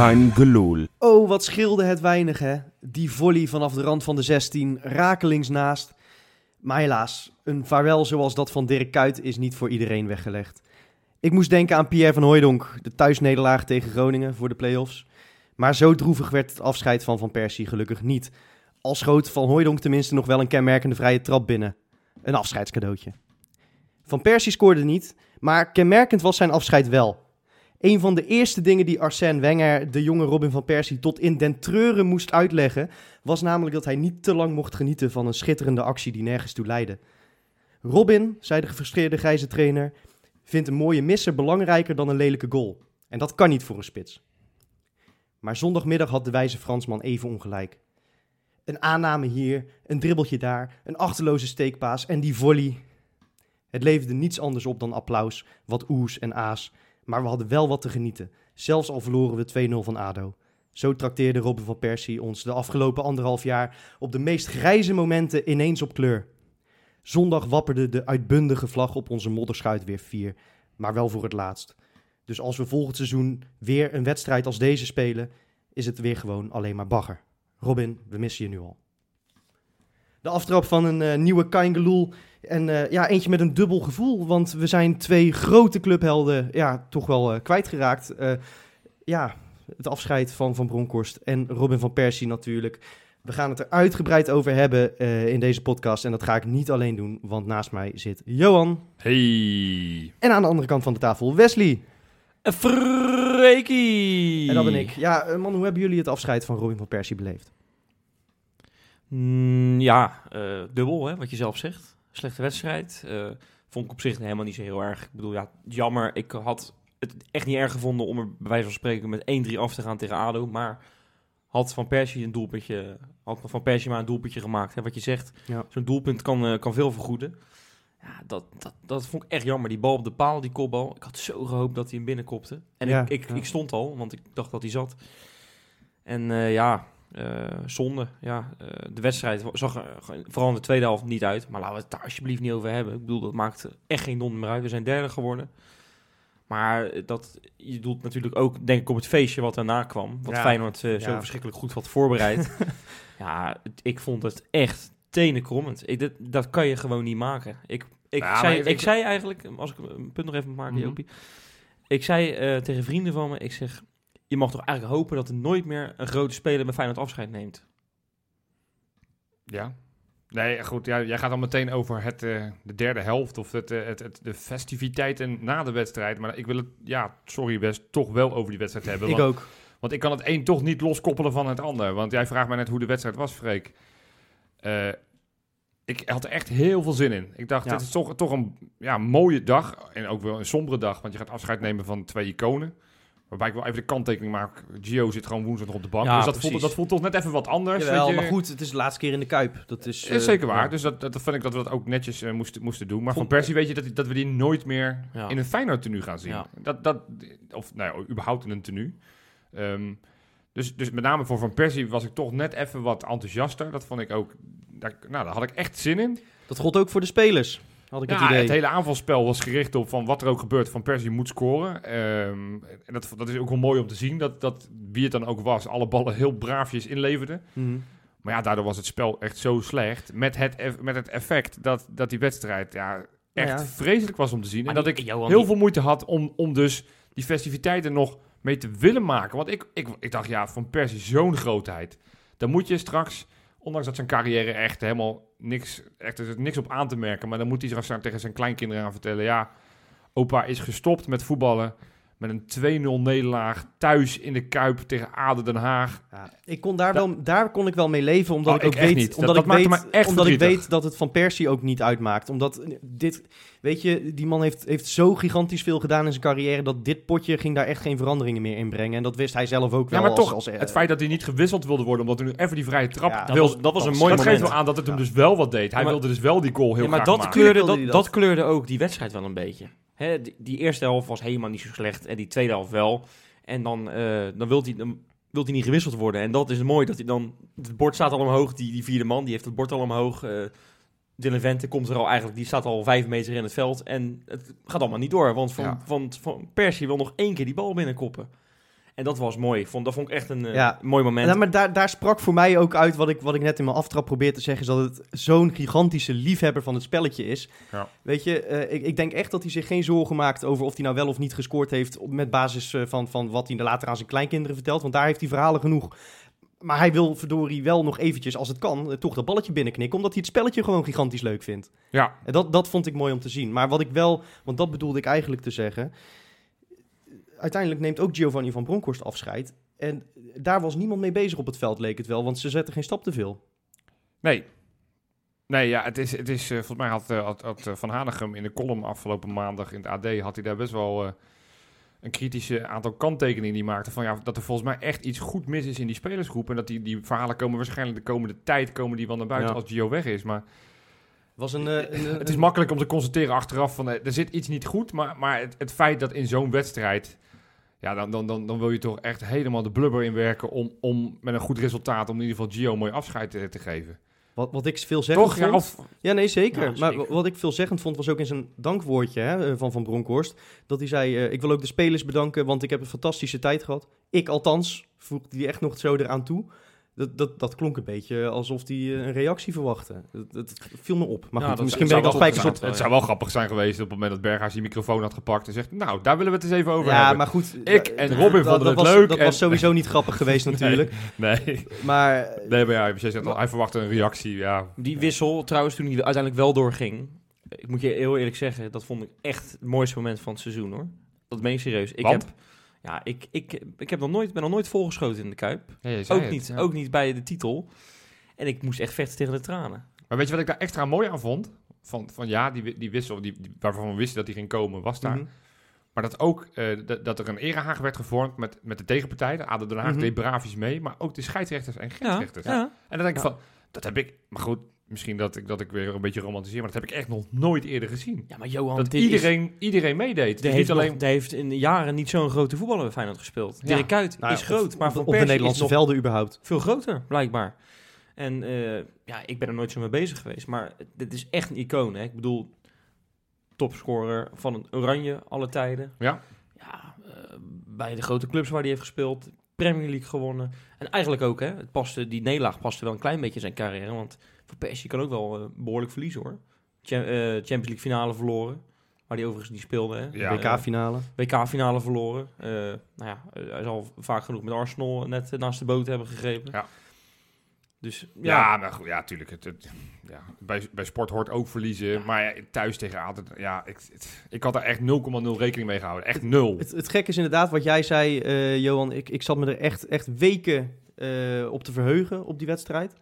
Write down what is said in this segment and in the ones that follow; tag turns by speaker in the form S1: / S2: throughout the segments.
S1: Kein.
S2: Oh, wat scheelde het weinig, hè? Die volley vanaf de rand van de 16, rakelings naast. Maar helaas, een vaarwel zoals dat van Dirk Kuyt is niet voor iedereen weggelegd. Ik moest denken aan Pierre van Hooijdonk, de thuisnederlaag tegen Groningen voor de play-offs. Maar zo droevig werd het afscheid van Van Persie gelukkig niet. Al schoot Van Hooijdonk tenminste nog wel een kenmerkende vrije trap binnen. Een afscheidscadeautje. Van Persie scoorde niet, maar kenmerkend was zijn afscheid wel. Een van de eerste dingen die Arsène Wenger de jonge Robin van Persie tot in den treuren moest uitleggen, was namelijk dat hij niet te lang mocht genieten van een schitterende actie die nergens toe leidde. Robin, zei de gefrustreerde grijze trainer, vindt een mooie misser belangrijker dan een lelijke goal. En dat kan niet voor een spits. Maar zondagmiddag had de wijze Fransman even ongelijk. Een aanname hier, een dribbeltje daar, een achterloze steekpaas en die volley. Het leverde niets anders op dan applaus, wat oes en aas. Maar we hadden wel wat te genieten, zelfs al verloren we 2-0 van ADO. Zo trakteerde Robin van Persie ons de afgelopen anderhalf jaar op de meest grijze momenten ineens op kleur. Zondag wapperde de uitbundige vlag op onze modderschuit weer vier, maar wel voor het laatst. Dus als we volgend seizoen weer een wedstrijd als deze spelen, is het weer gewoon alleen maar bagger. Robin, we missen je nu al. De aftrap van een eh, nieuwe Kaingeloel. En eh, ja, eentje met een dubbel gevoel. Want we zijn twee grote clubhelden ja, toch wel eh, kwijtgeraakt. Ja, het afscheid van Van Bronckhorst en Robin van Persie natuurlijk. We gaan het er uitgebreid over hebben in deze podcast. En dat ga ik niet alleen doen, want naast mij zit Johan.
S3: Hey.
S2: En aan de andere kant van de tafel Wesley.
S3: Freekie.
S2: En dat ben ik. Ja, man, hoe hebben jullie het afscheid van Robin van Persie beleefd?
S4: Mm, ja, eh, dubbel, hè, wat je zelf zegt. Slechte wedstrijd. Eh, vond ik op zich helemaal niet zo heel erg. Ik bedoel, ja, jammer. Ik had het echt niet erg gevonden om er bij wijze van spreken met 1-3 af te gaan tegen ADO. Maar had Van Persie een doelpuntje, had Van Persie maar een doelpuntje gemaakt. Hè, wat je zegt,
S2: Ja.
S4: zo'n doelpunt kan, eh, kan veel vergoeden. Ja, dat, dat, dat vond ik echt jammer. Die bal op de paal, die kopbal. Ik had zo gehoopt dat hij hem binnenkopte. En
S2: Ja,
S4: ik, ik,
S2: ja.
S4: ik stond al, want ik dacht dat hij zat. En ja, eh, zonde. Ja, eh, de wedstrijd zag er vooral in de tweede helft niet uit. Maar laten we het daar alsjeblieft niet over hebben. Ik bedoel, dat maakt echt geen donder meer uit. We zijn derde geworden. Maar dat, je doelt natuurlijk ook, denk ik, op het feestje wat daarna kwam. Wat
S2: Ja.
S4: Feyenoord eh, zo
S2: Ja.
S4: verschrikkelijk goed had voorbereid. ja, het- ik vond het echt tenenkrommend. Ik, dat, dat kan je gewoon niet maken. Ik, ik,
S3: Ja,
S4: zei, ik zei eigenlijk, als ik een punt nog even maken,
S3: Mhm.
S4: Jopie. Ik zei eh, tegen vrienden van me, ik zeg, je mag toch eigenlijk hopen dat er nooit meer een grote speler bij Feyenoord afscheid neemt.
S3: Ja. Nee, goed. Ja, jij gaat dan meteen over het, eh, de derde helft of het, eh, het, het, de festiviteiten na de wedstrijd. Maar ik wil het, ja, sorry best, toch wel over die wedstrijd hebben.
S2: Ik
S3: want,
S2: ook.
S3: want ik kan het een toch niet loskoppelen van het ander. Want jij vraagt mij net hoe de wedstrijd was, Freek. Eh, ik had er echt heel veel zin in. Ik dacht,
S2: Ja.
S3: dit is toch, toch een ja, mooie dag. En ook wel een sombere dag, want je gaat afscheid nemen van twee iconen. Waarbij ik wel even de kanttekening maak. Gio zit gewoon woensdag nog op de bank.
S4: Ja,
S3: dus dat voelt, dat voelt toch net even wat anders.
S2: Jawel,
S3: weet je.
S2: maar goed, het is de laatste keer in de Kuip. Dat is,
S3: Is
S2: eh,
S3: zeker waar.
S2: ja.
S3: Dus dat, dat, vind ik dat we dat ook netjes eh, moesten, moesten doen. Maar
S4: Vond-
S3: van Persie weet je dat, die- dat we die nooit meer
S4: Ja.
S3: in een Feyenoord tenue gaan zien.
S4: Ja.
S3: Dat, dat, of nou ja, überhaupt in een tenue. Ehm, dus, dus met name voor Van Persie was ik toch net even wat enthousiaster. Dat vond ik ook... Daar, nou, daar had ik echt zin in.
S2: Dat gold ook voor de spelers, had ik
S3: Ja,
S2: het idee.
S3: het hele aanvalspel was gericht op van wat er ook gebeurt. Van Persie moet scoren. Ehm, en dat, dat is ook wel mooi om te zien. Dat, dat wie het dan ook was, alle ballen heel braafjes inleverde.
S2: Mhm.
S3: Maar ja, daardoor was het spel echt zo slecht. Met het, met het effect dat, dat die wedstrijd ja, echt
S2: Nou ja.
S3: vreselijk was om te zien.
S4: Maar
S3: en dat ik
S4: Johan,
S3: heel
S4: die-
S3: veel moeite had om, om dus die festiviteiten nog mee te willen maken. Want ik, ik, ik dacht, ja, van Persie zo'n grootheid. Dan moet je straks, ondanks dat zijn carrière echt helemaal niks, echt, er niks op aan te merken. Maar dan moet hij straks tegen zijn kleinkinderen gaan vertellen, ja, opa is gestopt met voetballen. Met een 2-0 nederlaag thuis in de Kuip tegen Aden Den Haag.
S2: Ja, ik kon daar, wel, daar kon ik wel mee leven, omdat
S3: Oh,
S2: ik ook weet,
S3: niet.
S2: Omdat
S3: dat
S2: ik
S3: maakte
S2: weet,
S3: me echt
S2: omdat ik weet dat het van Persie ook niet uitmaakt. Omdat eh, dit, weet je, die man heeft, heeft zo gigantisch veel gedaan in zijn carrière dat dit potje ging daar echt geen veranderingen meer in brengen. En dat wist hij zelf ook wel.
S3: Ja, maar
S2: als-
S3: toch,
S2: als,
S3: het feit dat hij niet gewisseld wilde worden, omdat hij nu even die vrije trap
S2: Ja,
S4: dat
S3: wilde.
S4: was, dat was een mooi
S3: dat geeft
S4: moment.
S3: wel aan dat het hem
S2: Ja.
S3: dus wel wat deed. Hij
S4: Ja, maar-
S3: wilde dus wel die goal heel
S4: Ja, maar
S3: graag
S4: dat
S3: maken.
S4: kleurde, dat kleurde ook die wedstrijd wel een beetje. Hè, die, die eerste helft was helemaal niet zo slecht en die tweede helft wel. En dan, eh dan wil hij wilt hij niet gewisseld worden. En dat is mooi, dat hij dan... Het bord staat al omhoog, die, die vierde man, die heeft het bord al omhoog. eh Dylan Vente komt er al eigenlijk, die staat al vijf meter in het veld. En het gaat allemaal niet door, want Van,
S3: Ja.
S4: van, van Persie wil nog één keer die bal binnenkoppen. En dat was mooi. Vond, dat vond ik echt een eh,
S2: Ja.
S4: mooi moment.
S2: Ja, maar daar, daar sprak voor mij ook uit wat ik, wat ik net in mijn aftrap probeer te zeggen, is dat het zo'n gigantische liefhebber van het spelletje is.
S3: Ja.
S2: Weet je, eh, ik, ik denk echt dat hij zich geen zorgen maakt over of hij nou wel of niet gescoord heeft op- met basis eh, van, van wat hij later aan zijn kleinkinderen vertelt, want daar heeft hij verhalen genoeg. Maar hij wil verdorie wel nog eventjes, als het kan, toch dat balletje binnenknikken, omdat hij het spelletje gewoon gigantisch leuk vindt.
S3: Ja,
S2: En dat, dat vond ik mooi om te zien. Maar wat ik wel, want dat bedoelde ik eigenlijk te zeggen. Uiteindelijk neemt ook Giovanni van Bronckhorst afscheid. En daar was niemand mee bezig op het veld, leek het wel. Want ze zetten geen stap te veel.
S3: nee. Nee, ja, het is, het is eh, volgens mij had, eh, had, had eh, Van Hanegem in de column afgelopen maandag in het AD, had hij daar best wel eh, een kritische aantal kanttekeningen die maakte van ja, dat er volgens mij echt iets goed mis is in die spelersgroep en dat die, die verhalen komen waarschijnlijk de komende tijd komen die wel naar buiten
S2: Ja.
S3: als Gio weg is, maar
S2: Was een, eh, een,
S3: het is makkelijk om te constateren achteraf van er zit iets niet goed, maar, maar het, het feit dat in zo'n wedstrijd ja, dan, dan, dan, dan wil je toch echt helemaal de blubber inwerken om, om met een goed resultaat om in ieder geval Gio mooi afscheid te, te geven.
S2: wat, wat ik veelzeggend
S3: Toch? Ja,
S2: vond.
S3: of,
S2: Ja, nee, zeker.
S4: Ja,
S2: maar wat ik veelzeggend vond, was ook in zijn dankwoordje hè, eh, van Van Bronckhorst. Dat hij zei, eh, ik wil ook de spelers bedanken, want ik heb een fantastische tijd gehad. Ik althans, voegde hij echt nog zo eraan toe. Dat, dat, dat klonk een beetje alsof hij eh, een reactie verwachtte. Dat, dat viel me op. Maar
S4: Ja,
S2: goed,
S4: dat-
S2: misschien
S4: het
S2: ben ik als
S3: het zou wel grappig zijn geweest op het moment dat Berghuis die microfoon had gepakt en zegt, nou, daar willen we het eens even over
S2: Ja,
S3: hebben.
S2: maar goed.
S3: Ik en Robin vonden
S2: dat
S3: het
S2: was,
S3: leuk
S2: Dat
S3: en-
S2: was sowieso niet grappig geweest natuurlijk.
S3: Nee,
S2: Maar
S3: nee, maar ja, jij zegt al, hij verwachtte een reactie, ja.
S4: Die wissel, trouwens, toen hij uiteindelijk wel doorging. Ik moet je heel eerlijk zeggen, dat vond ik echt het mooiste moment van het seizoen hoor. Dat meen ik serieus. Ik
S3: Want?
S4: heb, ja, ik, ik, ik heb nog nooit, ben nog nooit volgeschoten in de Kuip.
S3: Ja,
S4: Ook
S3: het,
S4: niet,
S3: ja.
S4: ook niet bij de titel. En ik moest echt vechten tegen de tranen.
S3: Maar weet je wat ik daar extra mooi aan vond? Van, van ja, die, die wissel, die, die- waarvan we wisten dat die ging komen, was daar.
S2: Mhm.
S3: Maar dat ook eh, dat, dat er een erehaag werd gevormd met, met de tegenpartij. De ADO Den Haag
S2: Mhm.
S3: deed braafjes mee, maar ook de scheidsrechters en grensrechters.
S4: ja.
S3: En dan denk ik van, dat heb ik, maar goed, misschien dat ik, dat ik weer een beetje romantiseer, maar dat heb ik echt nog nooit eerder gezien.
S4: ja, maar Johan,
S3: dat iedereen, iedereen meedeed.
S4: die heeft,
S3: alleen...
S4: nog- die heeft in jaren niet zo'n grote voetballer bij Feyenoord gespeeld.
S3: Ja.
S4: Dirk Kuyt
S2: Nou ja,
S4: is groot,
S2: op-
S4: maar
S2: op,
S4: Van
S2: op de Nederlandse
S4: is nog
S2: velden überhaupt.
S4: veel groter, blijkbaar. En eh, ja, ik ben er nooit zo mee bezig geweest. Maar dit is echt een icoon. Hè? Ik bedoel, topscorer van het Oranje alle tijden.
S3: Ja.
S4: Ja, eh, bij de grote clubs waar hij heeft gespeeld. Premier League gewonnen. En eigenlijk ook, hè, het paste, die nederlaag paste wel een klein beetje in zijn carrière. Want Van Persie kan ook wel eh, behoorlijk verliezen, hoor. Eh, Champions League finale verloren. Waar hij overigens niet speelde, hè.
S3: Ja.
S2: WK-finale.
S4: WK-finale verloren. Eh, nou ja, hij zal vaak genoeg met Arsenal net naast de boot hebben gegrepen.
S3: Ja.
S4: Dus ja,
S3: Ja, maar goed, ja, tuurlijk. Het, het- ja, bij, bij sport hoort ook verliezen. Maar ja, thuis tegen ADO, ja, ik, het- ik had daar echt 0,0 rekening mee gehouden. Echt nul.
S2: Het, het gekke is inderdaad wat jij zei, eh, Johan. Ik, ik zat me er echt, echt weken eh, op te verheugen op die wedstrijd.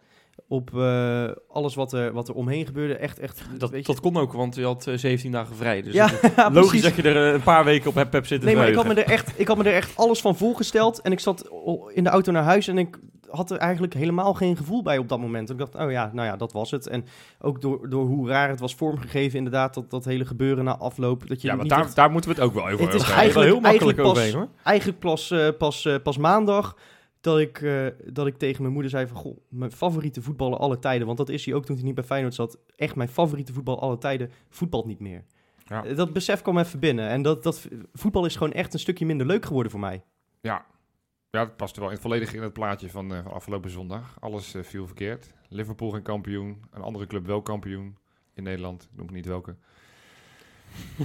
S2: Op eh, alles wat er, wat er omheen gebeurde. Echt, echt.
S4: dat,
S2: weet je-
S4: dat kon ook, want je had eh, 17 dagen vrij. Dus
S2: ja,
S4: het is logisch
S2: precies.
S4: dat je er eh, een paar weken op hebt, hebt zitten
S2: Nee, maar ik had, me er echt, ik had me er echt alles van voorgesteld. En ik zat in de auto naar huis en ik had er eigenlijk helemaal geen gevoel bij op dat moment. Ik dacht, oh ja, nou ja, dat was het. En ook door, door hoe raar het was vormgegeven, inderdaad, dat, dat hele gebeuren na afloop. Dat je
S3: Ja,
S2: niet
S3: daar,
S2: echt-
S3: daar moeten we het ook wel even
S2: Het
S3: over
S2: is
S3: hebben.
S4: Eigenlijk heel makkelijk
S2: eigenlijk
S4: overheen, hoor.
S2: eigenlijk pas, eh, pas, eh, pas maandag dat ik, eh, dat ik tegen mijn moeder zei van... Goh, mijn favoriete voetballer alle tijden... want dat is hij ook toen hij niet bij Feyenoord zat... echt mijn favoriete voetbal alle tijden... voetbalt niet meer.
S3: Ja.
S2: Eh, Dat besef kwam even binnen. En dat, dat, voetbal is gewoon echt een stukje minder leuk geworden voor mij.
S3: Ja. ja, dat past wel in, volledig in het plaatje van, eh, van afgelopen zondag. Alles viel verkeerd. Liverpool geen kampioen. Een andere club wel kampioen in Nederland. Ik noem niet welke.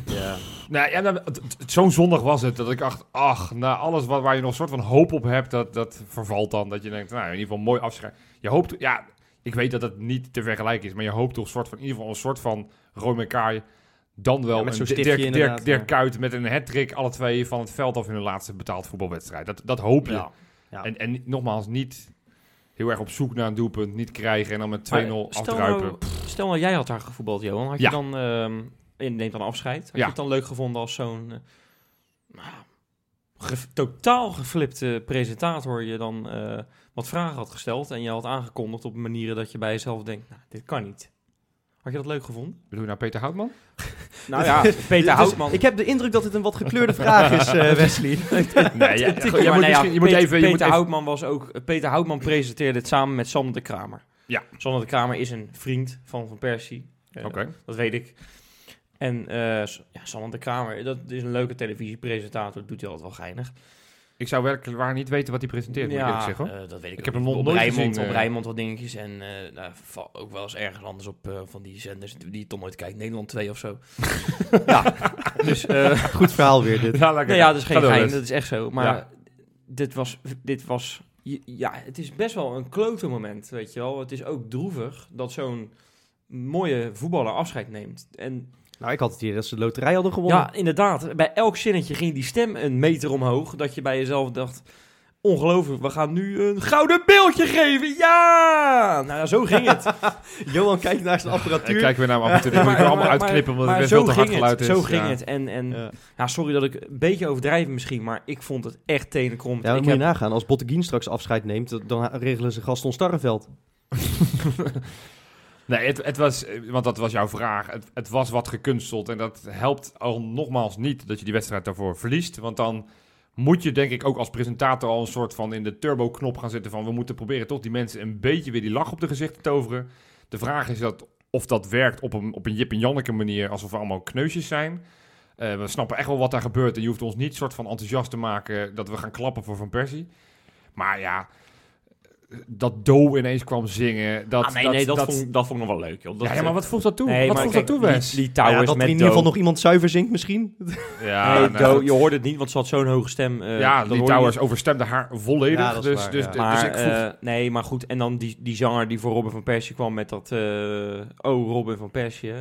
S4: Ja.
S3: Nou ja, nou, zo'n zondag was het dat ik dacht, ach, na alles wat, waar je nog een soort van hoop op hebt, dat, dat vervalt dan. Dat je denkt, nou, in ieder geval mooi afscheid. Je hoopt, ja, ik weet dat het niet te vergelijken is, maar je hoopt toch een soort van, in ieder geval een soort van Roy McKay, dan wel
S2: Ja, met
S3: een
S2: zo'n
S3: Dirk, Dirk, Dirk
S2: ja.
S3: Kuyt met een hat alle twee van het veld af in hun laatste betaald voetbalwedstrijd. Dat, dat hoop je.
S4: Ja.
S2: Ja.
S3: En, en nogmaals, niet heel erg op zoek naar een doelpunt, niet krijgen en dan met 2-0
S4: Maar stel
S3: afdruipen.
S4: nou, stel nou, jij had daar gevoetbald, Johan. Had
S3: Ja.
S4: je dan, ehm je neemt dan afscheid. Had
S3: Ja.
S4: je het dan leuk gevonden als zo'n eh, nou, ge- totaal geflipte presentator je dan eh, wat vragen had gesteld en je had aangekondigd op manieren dat je bij jezelf denkt, nou, dit kan niet. Had je dat leuk gevonden?
S3: Bedoel je nou Peter Houtman?
S4: Nou ja, Peter
S2: Dus
S4: Houtman.
S2: ik heb de indruk dat het een wat gekleurde vraag is, eh, Wesley.
S3: Nee, ja, moet,
S4: nou ja,
S3: je moet
S4: Peter,
S3: even... Je
S4: Peter
S3: moet even
S4: Houtman was ook. Peter Houtman presenteerde het samen met Sander de Kramer.
S3: Ja.
S4: Sander de Kramer is een vriend van Van Persie.
S3: Oké.
S4: Dat weet ik. En eh, S- ja, Sander de Kramer, dat is een leuke televisiepresentator. Dat doet hij altijd wel geinig.
S3: Ik Ik zou werkelijk waar niet weten wat hij presenteert, moet ik eerlijk zeggen.
S4: eh, dat weet ik,
S3: Ik
S4: ook
S3: heb hem
S4: niet.
S3: nog
S4: op
S3: nooit
S4: Rijnmond,
S3: gezien,
S4: Op
S3: eh.
S4: Rijnmond wat dingetjes en eh nou, val ook wel eens ergens anders op eh, van die zenders die je toch nooit kijkt. Nederland 2 of zo. ja, dus... eh,
S2: Goed verhaal weer dit.
S3: Ja, lekker.
S4: Nee, ja, dat is geen gein, dat is echt zo. Maar
S3: Ja.
S4: dit was, dit was, ja, het is best wel een klote moment, weet je wel. Het is ook droevig dat zo'n mooie voetballer afscheid neemt. En
S2: Nou, ik had het hier dat ze de loterij hadden gewonnen.
S4: ja, inderdaad, bij elk zinnetje ging die stem een meter omhoog, dat je bij jezelf dacht... Ongelooflijk, we gaan nu een gouden beeldje geven. Ja! Nou ja, zo ging het.
S2: Johan kijkt naar zijn
S3: Ik
S2: apparatuur.
S3: kijk weer naar mijn af en toe. Dat moet ik wel allemaal uitknippen, omdat het
S4: zo
S3: wel te hard geluid
S4: het,
S3: is.
S4: Zo ging
S3: Ja.
S4: het. En, en
S2: Ja.
S4: ja, sorry dat ik een beetje overdrijven misschien, maar ik vond het echt tenenkrommend.
S2: Ja, dan
S4: ik
S2: moet je
S4: heb-
S2: nagaan. Als Botteguin straks afscheid neemt, dan regelen ze Gaston Starreveld.
S3: Nee, het, het was, eh, want dat was jouw vraag. Het, het was wat gekunsteld. En dat helpt al nogmaals niet dat je die wedstrijd daarvoor verliest. Want dan moet je denk ik ook als presentator al een soort van in de turbo-knop gaan zitten van... we moeten proberen toch die mensen een beetje weer die lach op de gezicht te toveren. De vraag is dat, of dat werkt op een, op een Jip en Janneke manier, alsof we allemaal kneusjes zijn. Eh, we snappen echt wel wat daar gebeurt. En je hoeft ons niet soort van enthousiast te maken dat we gaan klappen voor Van Persie. Maar ja, dat Do ineens kwam zingen. Dat,
S4: ah, nee, nee, dat, vond, dat vond ik nog wel leuk. Joh. Dat,
S3: ja, ja, maar wat voegt dat toe?
S4: Nee,
S3: wat voegt
S4: kijk,
S3: dat toe,
S4: die-
S3: Wes?
S4: Die,
S2: Ja,
S4: towers
S2: dat er
S4: met
S2: in ieder geval nog iemand zuiver zingt misschien.
S3: Ja,
S4: Nee,
S3: nou,
S4: Do, je hoorde het niet, want ze had zo'n hoge stem. eh,
S3: ja,
S4: dat
S3: die Towers overstemde haar volledig.
S2: Ja, dat
S3: dus,
S2: waar,
S3: dus,
S2: ja.
S3: dus
S4: Maar,
S3: ik
S4: eh, nee, maar goed. En dan die, die zanger die voor Robin van Persie kwam met dat... eh, oh, Robin van Persie.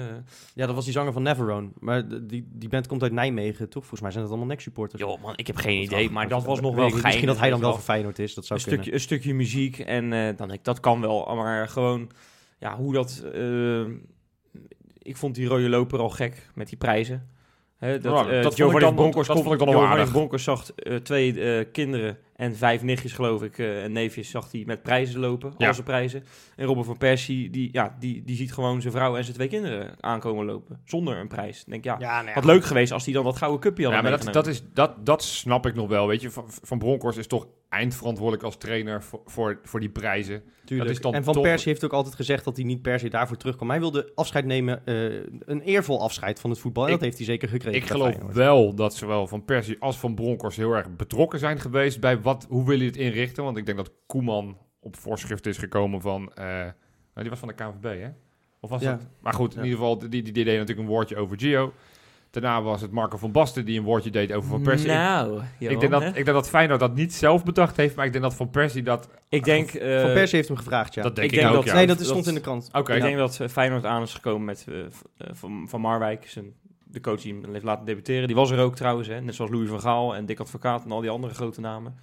S2: Ja, dat was die zanger van Neverone. Maar die, die band komt uit Nijmegen, toch? Volgens mij zijn het allemaal nek-supporters.
S4: Joh, man, ik heb geen
S2: Dat
S4: idee. Maar dat was nog wel geinig.
S2: Misschien dat hij dan wel voor Feyenoord is, dat zou
S4: een
S2: kunnen.
S4: stukje, een stukje muziek. En eh, dan denk ik, dat kan wel. Maar gewoon, ja, hoe dat... eh, ik vond die rode loper al gek met die prijzen. Hè, dat,
S3: Ja,
S4: eh,
S3: dat vond ik dan- dat vond ik dan aardig.
S4: Bronckhorst zag twee eh, kinderen en vijf nichtjes, geloof ik, eh, en neefjes, zag hij met prijzen lopen.
S3: Ja.
S4: Al zijn prijzen. En Robin van Persie, die, ja, die, die ziet gewoon zijn vrouw en zijn twee kinderen aankomen lopen. Zonder een prijs. Ik denk, ja,
S2: Ja, nou ja,
S4: had leuk geweest als hij dan dat gouden cupje had
S3: Ja, maar dat, dat, is, dat, dat snap ik nog wel. Weet je, Van, van Bronckhorst is toch eindverantwoordelijk als trainer voor, voor, voor die prijzen.
S2: Tuurlijk.
S3: dat is dan
S2: en Van
S3: toch-
S2: Persie heeft ook altijd gezegd dat hij niet per se daarvoor terugkwam. Hij wilde afscheid nemen, eh, een eervol afscheid van het voetbal. En
S3: Ik-
S2: dat heeft hij zeker gekregen.
S3: Ik geloof
S2: Feyenoord.
S3: wel dat zowel Van Persie als Van Bronckhorst heel erg betrokken zijn geweest bij wat, hoe wil je het inrichten. Want ik denk dat Koeman op voorschrift is gekomen van... eh, nou, die was van de KNVB, hè? Of was
S2: Ja.
S3: dat? Maar goed, in
S2: Ja.
S3: ieder geval, die, die, die deed natuurlijk een woordje over Gio. Daarna was het Marco van Basten die een woordje deed over Van Persie. Ik-
S4: Nou,
S3: ik, denk dat, ik denk dat Feyenoord dat niet zelf bedacht heeft, maar ik denk dat Van Persie dat...
S4: Ik denk... eh,
S2: Van Persie heeft hem gevraagd, ja.
S3: dat denk
S4: ik
S3: ik,
S4: denk
S3: ook,
S4: dat-
S3: ja.
S2: nee, dat
S4: dat-
S2: stond in de krant.
S3: Oké,
S4: ik
S3: ja.
S4: denk dat eh, Feyenoord aan is gekomen met van, van Marwijk, zijn, de coach die hem heeft laten debuteren. Die was er ook trouwens, hè? net zoals Louis van Gaal en Dick Advocaat en al die andere grote namen.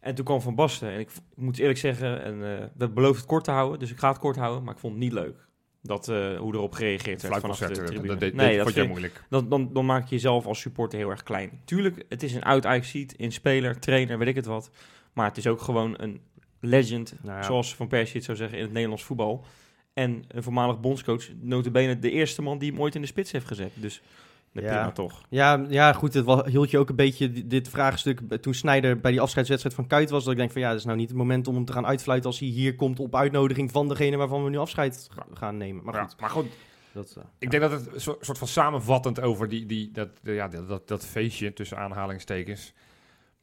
S4: En toen kwam Van Basten. En ik, ik moet eerlijk zeggen, en, eh, we het kort te houden, dus ik ga het kort houden. Maar ik vond het niet leuk dat, eh, hoe erop gereageerd werd vanaf de tribune.
S3: dat, deed-
S4: nee,
S3: dat
S4: dat
S3: vond jij
S4: vind-
S3: moeilijk.
S4: dan, dan, dan maak je jezelf als supporter heel erg klein. Tuurlijk, het is een oud ziet in speler, trainer, weet ik het wat. Maar het is ook gewoon een legend,
S2: Nou ja.
S4: zoals Van Persie het zou zeggen, in het Nederlands voetbal. En een voormalig bondscoach, notabene de eerste man die hem ooit in de spits heeft gezet. Dus
S2: Ja.
S4: prima toch.
S2: Ja, ja, goed, het wa- hield je ook een beetje di- dit vraagstuk toen Snijder bij die afscheidswedstrijd van Kuit was. Dat ik denk van ja, dat is nou niet het moment om hem te gaan uitfluiten als hij hier komt op uitnodiging van degene waarvan we nu afscheid ga- gaan nemen. Maar
S3: Ja,
S2: goed,
S3: maar goed,
S2: dat, eh,
S3: Ik denk dat het soort van samenvattend over die, die, dat, ja, dat, dat, dat feestje tussen aanhalingstekens.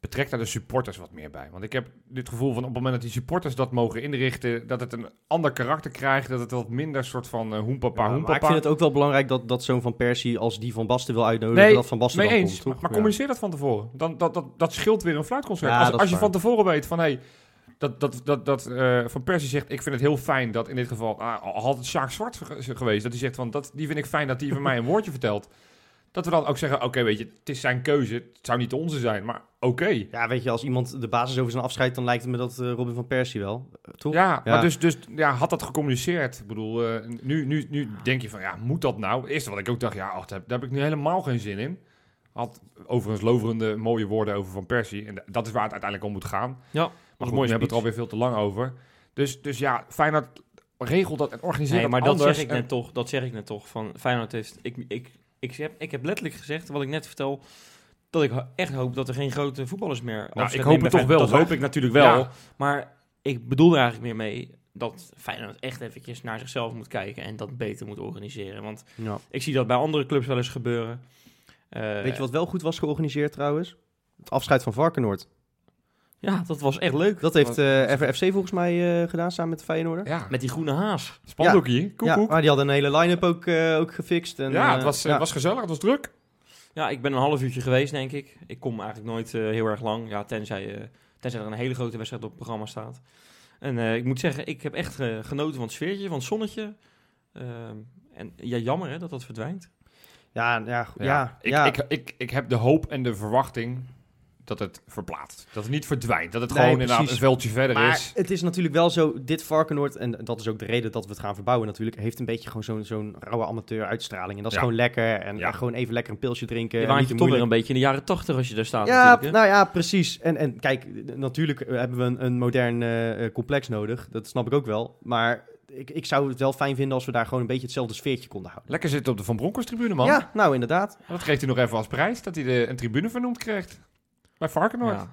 S3: Betrekt daar de supporters wat meer bij. Want ik heb dit gevoel van op het moment dat die supporters dat mogen inrichten, dat het een ander karakter krijgt. Dat het wat minder soort van uh, hoempapa,
S2: ja, maar
S3: hoempapa.
S2: ik vind het ook wel belangrijk dat, dat zo'n Van Persie als die Van Basten wil uitnodigen,
S3: Nee,
S2: dat Van Basten
S3: mee
S2: dan
S3: eens,
S2: komt.
S3: maar,
S2: toch?
S3: maar
S2: Ja.
S3: communiceer dat van tevoren. Dan, dat, dat, dat scheelt weer een fluitconcert.
S2: Ja,
S3: als als je
S2: waar.
S3: van tevoren weet van, hey, dat, dat, dat, dat eh, Van Persie zegt, ik vind het heel fijn dat in dit geval, al had het Sjaak Zwart ge- geweest, dat hij zegt van, dat, die vind ik fijn dat hij van mij een woordje vertelt. Dat we dan ook zeggen, oké, weet je, het is zijn keuze, het zou niet onze zijn, maar oké.
S2: Ja, weet je, als iemand de basis over zijn afscheid, dan lijkt het me dat eh, Robin van Persie wel. Eh, toch?
S3: Ja,
S2: Ja.
S3: maar dus, dus ja, had dat gecommuniceerd. Ik bedoel, eh, nu, nu, nu denk je van, ja, moet dat nou? Het eerste wat ik ook dacht, ja, ach, daar, daar heb ik nu helemaal geen zin in. Had overigens loverende mooie woorden over Van Persie. En dat is waar het uiteindelijk om moet gaan.
S4: Ja,
S3: Maar goed,
S4: mooie
S3: we hebben het er alweer veel te lang over. Dus, dus ja, Feyenoord regelt dat en organiseert
S4: Nee,
S3: dat
S4: maar dat
S3: anders.
S4: zeg ik
S3: En-
S4: net toch. Dat zeg ik net toch. Van Feyenoord heeft... Ik, ik, ik, heb, ik heb letterlijk gezegd, wat ik net vertel... Dat ik echt hoop dat er geen grote voetballers meer...
S3: Nou, ik hoop het toch wel,
S4: Dat hoop ik natuurlijk wel.
S3: Ja.
S4: Maar ik bedoel er eigenlijk meer mee... dat Feyenoord echt eventjes naar zichzelf moet kijken... en dat beter moet organiseren. Want
S2: Ja.
S4: ik zie dat bij andere clubs wel eens gebeuren. Eh,
S2: Weet je wat wel goed was georganiseerd trouwens? Het afscheid van Varkenoord.
S4: Ja, dat was echt leuk.
S2: Dat heeft eh FFC volgens mij eh, gedaan samen met de Feyenoorder.
S3: Ja,
S4: Met die groene haas.
S3: spandoekje.
S2: Ja,
S3: Koekoek.
S2: maar die hadden een hele line-up ook, eh, ook gefixt. En,
S3: Ja, het was,
S2: ja.
S3: het was gezellig, het was druk.
S4: Ja, ik ben een half uurtje geweest, denk ik. Ik kom eigenlijk nooit eh, heel erg lang. Ja, tenzij, eh, tenzij er een hele grote wedstrijd op het programma staat. En eh, ik moet zeggen, ik heb echt genoten van het sfeertje, van het zonnetje. Ehm, en ja, jammer hè, dat dat verdwijnt.
S2: Ja, ja, ja, ja,
S3: ik, Ik, ik, ik heb de hoop en de verwachting dat het verplaatst. Dat het niet verdwijnt. Dat het
S2: Nee,
S3: gewoon inderdaad
S2: precies.
S3: een veldje verder
S2: Maar
S3: is.
S2: het is natuurlijk wel zo, dit Varkenoord, en dat is ook de reden dat we het gaan verbouwen natuurlijk, heeft een beetje gewoon zo'n zo'n rauwe amateur uitstraling. En dat is
S3: Ja.
S2: gewoon lekker. En,
S3: Ja.
S2: en gewoon even lekker een pilsje drinken.
S4: Je waant
S2: niet
S4: je toch weer
S2: moeilijk.
S4: een beetje in de jaren tachtig als je daar staat
S2: Ja, nou ja, precies. En, en kijk, natuurlijk eh, hebben we een, een modern eh, eh, complex nodig. Dat snap ik ook wel. Maar ik, ik zou het wel fijn vinden als we daar gewoon een beetje hetzelfde sfeertje konden houden.
S3: Lekker zitten op de Van Bronckhorst tribune, man.
S2: Ja, nou inderdaad.
S3: Dat geeft hij nog even als prijs, dat hij de, een tribune vernoemd krijgt. Bij Varkenoord.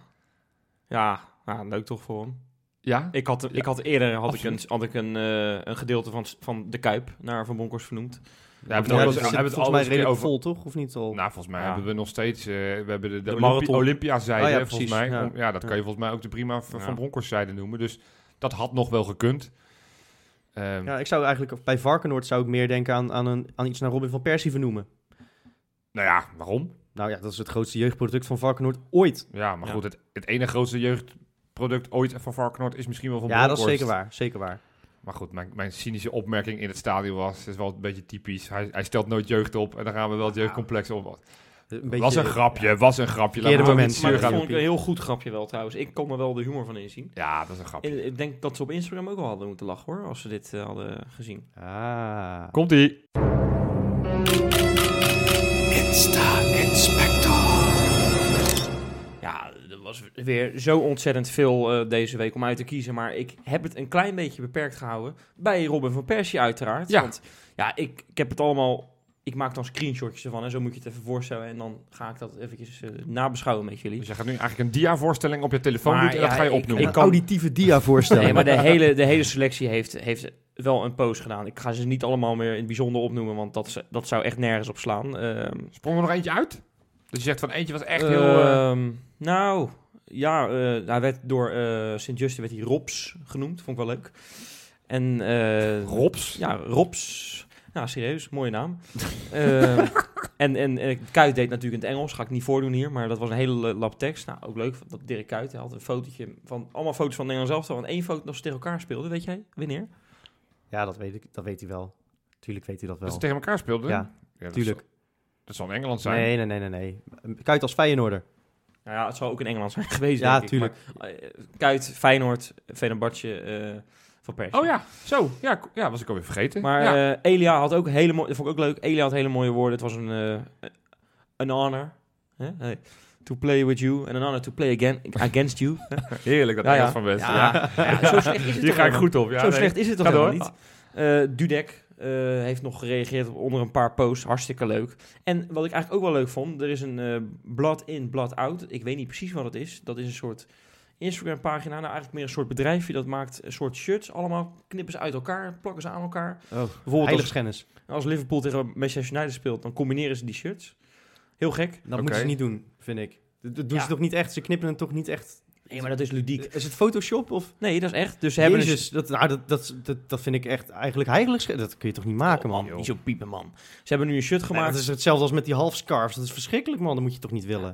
S3: Ja.
S4: Ja, leuk toch voor hem.
S3: ja?
S4: Ik had,
S3: Ja,
S4: ik had eerder had ik een, had ik een, eh, een gedeelte van, van de Kuip naar Van Bronckhorst vernoemd.
S3: Ja, we hebben het, het
S2: volgens
S3: al
S2: mij redelijk
S3: over.
S2: vol, toch? Of niet al?
S3: Nou, volgens mij
S4: Ja.
S3: hebben we nog steeds... eh, we hebben de, de,
S4: De
S3: Olympi
S4: marathon.
S3: Olympia-zijde,
S2: Oh ja,
S3: volgens mij.
S2: ja.
S3: Dat
S2: Ja.
S3: kan je volgens mij ook de prima. Van Bronckhorst-zijde noemen. Dus dat had nog wel gekund. Ehm,
S2: Ja, ik zou eigenlijk bij Varkenoord zou ik meer denken aan, aan, een, aan iets naar Robin van Persie vernoemen.
S3: Nou ja, waarom?
S2: Nou ja, dat is het grootste jeugdproduct van Varkenoord ooit.
S3: Ja, maar
S4: Ja.
S3: goed, het, het ene grootste jeugdproduct ooit van Varkenoord is misschien wel van
S2: ja, dat is zeker waar. Zeker waar.
S3: Maar goed, mijn, mijn cynische opmerking in het stadion was, is wel een beetje typisch. Hij, hij stelt nooit jeugd op en dan gaan we wel het jeugdcomplex op.
S2: Een
S3: was een grapje, was een grapje. Laat ook
S2: moment.
S3: niet
S4: Maar dat
S3: gaan
S4: vond ik
S3: doen.
S4: een heel goed grapje wel trouwens. Ik kon er wel de humor van inzien.
S3: Ja, dat is een grapje.
S4: En ik denk dat ze op Instagram ook wel hadden moeten lachen hoor, als ze dit eh, hadden gezien.
S2: Ah.
S3: Komt-ie.
S4: Ja, er was weer zo ontzettend veel eh, deze week om uit te kiezen. Maar ik heb het een klein beetje beperkt gehouden. Bij Robin van Persie uiteraard.
S3: Ja.
S4: Want ja, ik, ik heb het allemaal... Ik maak dan screenshotjes ervan en zo moet je het even voorstellen. En dan ga ik dat eventjes eh, nabeschouwen met jullie.
S3: Dus je gaat nu eigenlijk een dia-voorstelling op je telefoon doen en dat
S4: ja,
S3: ga je
S4: ik-
S3: opnoemen.
S2: Een
S4: kan-
S2: auditieve dia voorstellen.
S4: Nee, maar de hele, de hele selectie heeft, heeft wel een post gedaan. Ik ga ze niet allemaal meer in het bijzonder opnoemen, want dat, ze- dat zou echt nergens op slaan. Ehm,
S3: Sprong er nog eentje uit? Dus je zegt van eentje was echt heel... eh,
S4: Ehm, nou, ja, eh, hij werd door eh Sint-Justin werd hij Robs genoemd. Vond ik wel leuk. En, eh,
S3: Robs?
S4: Ja, Robs. Nou, serieus, mooie naam. Ehm, en en eh, Kuit deed natuurlijk in het Engels. Ga ik niet voordoen hier, maar dat was een hele lap tekst. Nou, ook leuk dat Dirk Kuit hij had een fotootje van allemaal foto's van Nederland zelf. En één foto dat ze tegen elkaar speelden, weet jij? Wanneer?
S2: Ja, dat weet, ik, dat weet hij wel. Tuurlijk weet hij dat
S3: Dat
S2: wel.
S3: ze tegen elkaar speelden?
S2: Ja,
S3: dat
S2: tuurlijk.
S3: zal- Dat zal in Engeland zijn.
S2: Nee, nee, nee, nee, nee. Kuit als Feyenoorder.
S4: Nou ja, het zal ook in Engeland zijn geweest,
S2: Ja,
S4: denk ik.
S2: tuurlijk.
S4: Maar, eh, Kuit, Feyenoord, Fenerbahce, eh Van Persie.
S3: Oh ja, zo. Ja, ja was ik alweer vergeten.
S4: Maar
S3: ja.
S4: eh, Elia had ook hele mooie... Dat vond ik ook leuk. Elia had hele mooie woorden. Het was een, eh een honor. Hey, To play with you. En an honor to play again, against you.
S3: Heerlijk dat
S4: Ja, ja.
S3: Van West.
S4: Ja,
S3: Ja.
S4: ja, zo slecht is het
S3: Hier ga ik goed op. Ja,
S4: Zo
S3: nee.
S4: slecht is het toch helemaal niet? Eh, Dudek eh, heeft nog gereageerd op onder een paar posts. Hartstikke leuk. En wat ik eigenlijk ook wel leuk vond, er is een eh Blood in, Blood out. Ik weet niet precies wat het is. Dat is een soort Instagram pagina. Nou, eigenlijk meer een soort bedrijfje dat maakt een soort shirts. Allemaal knippen ze uit elkaar, plakken ze aan elkaar.
S2: Oh,
S4: Bijvoorbeeld als, als Liverpool tegen Manchester United speelt, dan combineren ze die shirts. Heel gek.
S2: Dat moeten ze niet doen, vind ik. Dat dat doen
S4: Ja.
S2: ze toch niet echt? Ze knippen het toch niet echt...
S4: Nee, maar dat is ludiek.
S2: Is het Photoshop of...
S4: Nee, dat is echt. Dus ze hebben een-
S2: Jezus, dat, nou, dat, dat, dat, dat vind ik echt eigenlijk heiligschennis. Dat kun je toch niet maken, man?
S4: Oh, Niet zo piepen, man. Ze hebben nu een shirt
S2: Nee,
S4: gemaakt.
S2: dat is hetzelfde als met die halfscarves. Dat is verschrikkelijk, man. Dat moet je toch niet willen?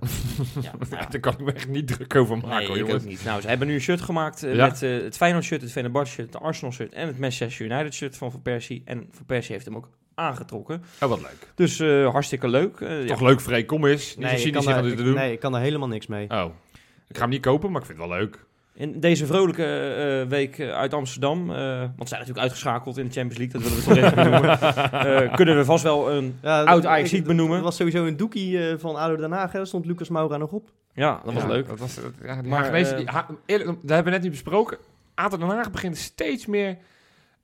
S4: ja, nou ja.
S3: Daar kan ik me echt niet druk over maken,
S4: Nee,
S3: hoor,
S4: ik ook niet. Nou, ze hebben nu een shirt gemaakt eh,
S3: Ja.
S4: met eh, het Feyenoord shirt, het Fenerbahce shirt, het Arsenal shirt en het Manchester United shirt van Van Persie. En Van Persie heeft hem ook aangetrokken.
S3: Oh, wat leuk.
S4: Dus eh, hartstikke leuk.
S3: Toch
S4: ja.
S3: leuk, Freek. Kom eens. Niet zo cynisch dit te doen.
S2: nee, ik kan daar helemaal niks mee.
S3: Oh. Ik ga hem niet kopen, maar ik vind het wel leuk.
S4: In deze vrolijke eh, week eh, uit Amsterdam, eh, want ze zijn natuurlijk uitgeschakeld in de Champions League, dat willen we toch even noemen, eh, kunnen we vast wel een...
S2: Ja,
S4: Oud
S2: dat- ik-
S4: benoemen.
S2: Er was sowieso een doekie eh, van ADO Den Haag. Daar stond Lucas Moura nog op.
S4: Ja, dat was
S3: Ja,
S4: leuk.
S3: Dat was, dat- ja, die
S4: Maar,
S3: Hagenezen, die Ha- eerlijk, dat hebben we net niet besproken. ADO Den Haag begint steeds meer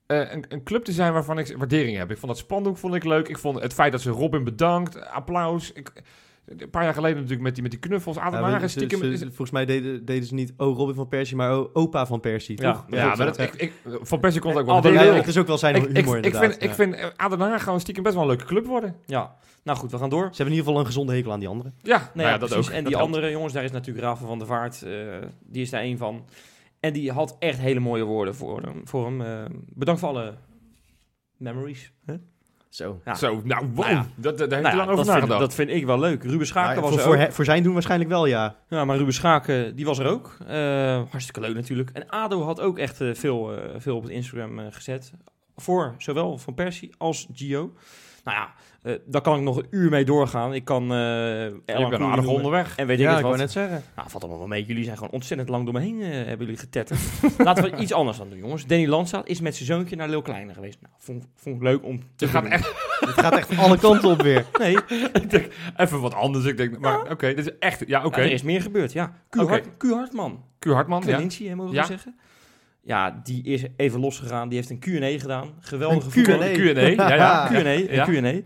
S3: eh, een, een club te zijn waarvan ik waardering heb. Ik vond dat spandoek vond ik leuk. Ik vond het feit dat ze Robin bedankt, applaus. Ik, Een paar jaar geleden natuurlijk met die, met die knuffels. Aden
S2: Ja,
S3: Hagen stiekem...
S2: ze-
S3: is-
S2: ze- volgens mij deden, deden ze niet oh Robin van Persie, maar oh, opa van Persie,
S4: Ja,
S2: toch?
S3: ja, maar dat, ik, ik, Van Persie komt ook wel.
S2: Ja, het is ook wel zijn
S3: ik, ik,
S2: humor
S3: ik
S2: inderdaad.
S3: vind, ik
S2: ja.
S3: vind eh, Aden Hagen gewoon stiekem best wel een leuke club worden.
S4: Ja, nou goed, we gaan door.
S2: Ze hebben in ieder geval een gezonde hekel aan die anderen.
S3: Ja,
S4: Nou
S3: nou
S4: ja,
S3: ja, dat
S4: precies.
S3: ook.
S4: En
S3: Dat
S4: die
S3: helpt.
S4: andere jongens, daar is natuurlijk Rafael van der Vaart. eh, die is daar één van. En die had echt hele mooie woorden voor hem. Voor hem. Eh, bedankt voor alle memories. Hè?
S2: Zo.
S4: Ja.
S3: Zo, nou, wow.
S4: Nou ja.
S3: Dat, dat, daar heeft
S4: Nou
S3: hij
S4: ja,
S3: lang over
S4: dat, vind, dat vind ik wel leuk. Ruben Schaken
S2: Ja,
S4: was
S2: voor,
S4: er
S2: voor, he- voor zijn doen waarschijnlijk wel, ja.
S4: Ja, maar Ruben Schaken, die was er ook. Eh, hartstikke leuk natuurlijk. En ADO had ook echt eh, veel, eh, veel op het Instagram gezet. Voor zowel Van Persie als Gio. Nou ja, eh, daar kan ik nog een uur mee doorgaan. Ik kan Erlang
S3: bent
S4: Koen
S3: aardig onderweg.
S4: En weet ik het
S2: ik
S4: wat.
S2: net zeggen.
S4: Nou, valt allemaal wel mee. Jullie zijn gewoon ontzettend lang door me heen, eh, hebben jullie getetterd. Laten we iets anders dan doen, jongens. Danny Landstaat is met zijn zoontje naar Lil Kleine geweest. Nou, vond, vond ik leuk om te
S3: Je gaat echt
S2: Het gaat echt alle kanten op weer.
S4: Nee,
S3: ik denk, even wat anders. Ik denk, maar oké, dit is echt... Ja, oké.
S4: ja, er is meer gebeurd, ja. Q,
S3: Oké.
S4: Hart, Q Hartman.
S3: Q Hartman, ja.
S4: Mogen we
S3: Ja.
S4: zeggen. Ja, die is even losgegaan. Die heeft een Q&A gedaan. Geweldige
S2: Q&A.
S3: Q&A, ja, ja.
S4: Q&A. Q&A.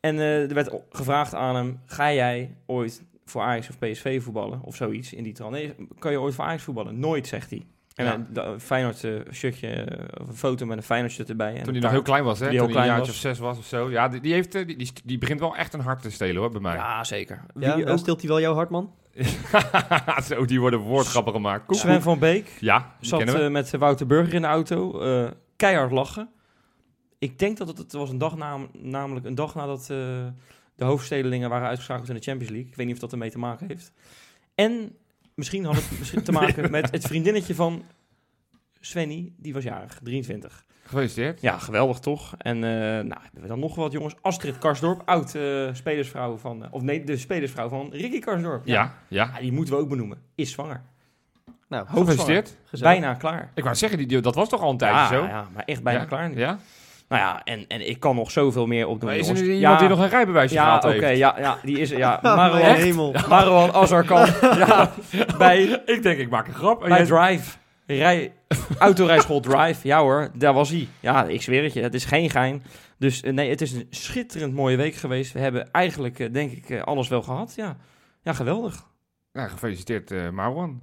S4: En eh, er werd gevraagd aan hem, ga jij ooit voor Ajax of PSV voetballen? Of zoiets in die trant. Nee, kan je ooit voor Ajax voetballen? Nooit, zegt hij. En
S3: Ja.
S4: een Feyenoord eh, shirtje, eh, of een foto met een Feyenoord shirt erbij. En
S3: Toen hij nog heel klein was, hè?
S4: Toen
S3: Toen
S4: hij
S3: een
S4: klein
S3: jaartje of zes was of zo. Ja, die, die, heeft, eh, die, die, die begint wel echt een hart te stelen, hoor, bij mij.
S4: Ja, zeker. Wie
S2: Ja,
S4: ook?
S2: stilt hij wel jouw Hartman?
S3: zo, die worden woordgrappen gemaakt. Koek,
S4: Sven
S3: koek.
S4: van Beek
S3: Ja,
S4: zat met Wouter Burger in de auto. eh, keihard lachen. Ik denk dat het, het was een dag na, namelijk een dag nadat eh, de hoofdstedelingen waren uitgeschakeld in de Champions League. Ik weet niet of dat ermee te maken heeft. En misschien had het misschien te maken met het vriendinnetje van Svenny, die was jarig, 23.
S3: Gefeliciteerd.
S4: Ja, geweldig toch? En eh, nou, hebben we dan nog wat jongens. Astrid Karsdorp, oud eh, spelersvrouw van, eh, of nee, de spelersvrouw van Ricky Karsdorp.
S3: Ja, ja.
S4: Ja, die moeten we ook benoemen. Is zwanger.
S2: Nou,
S3: Gefeliciteerd.
S4: Bijna klaar.
S3: Ik wou zeggen, die, dat was toch al een
S4: Ja,
S3: tijdje zo?
S4: ja, maar echt bijna
S3: Ja?
S4: klaar nu.
S3: Ja?
S4: Nou ja, en, en ik kan nog zoveel meer opdoen.
S3: Maar is er nu iemand
S4: ja,
S3: die nog een rijbewijsje
S4: Ja,
S3: gehaald
S4: oké,
S3: heeft?
S4: ja, ja, die is er. Ja, Marwan,
S2: hemel.
S4: Marwan Azarkan. ja, bij,
S3: Ik denk, ik maak een grap. En
S4: bij Drive. Rij, autorijschool Drive. Ja hoor, daar was hij. Ja, ik zweer het je. Het is geen gein. Dus eh, nee, het is een schitterend mooie week geweest. We hebben eigenlijk, eh, denk ik, eh, alles wel gehad. Ja, ja geweldig.
S3: Ja, gefeliciteerd, Marwan.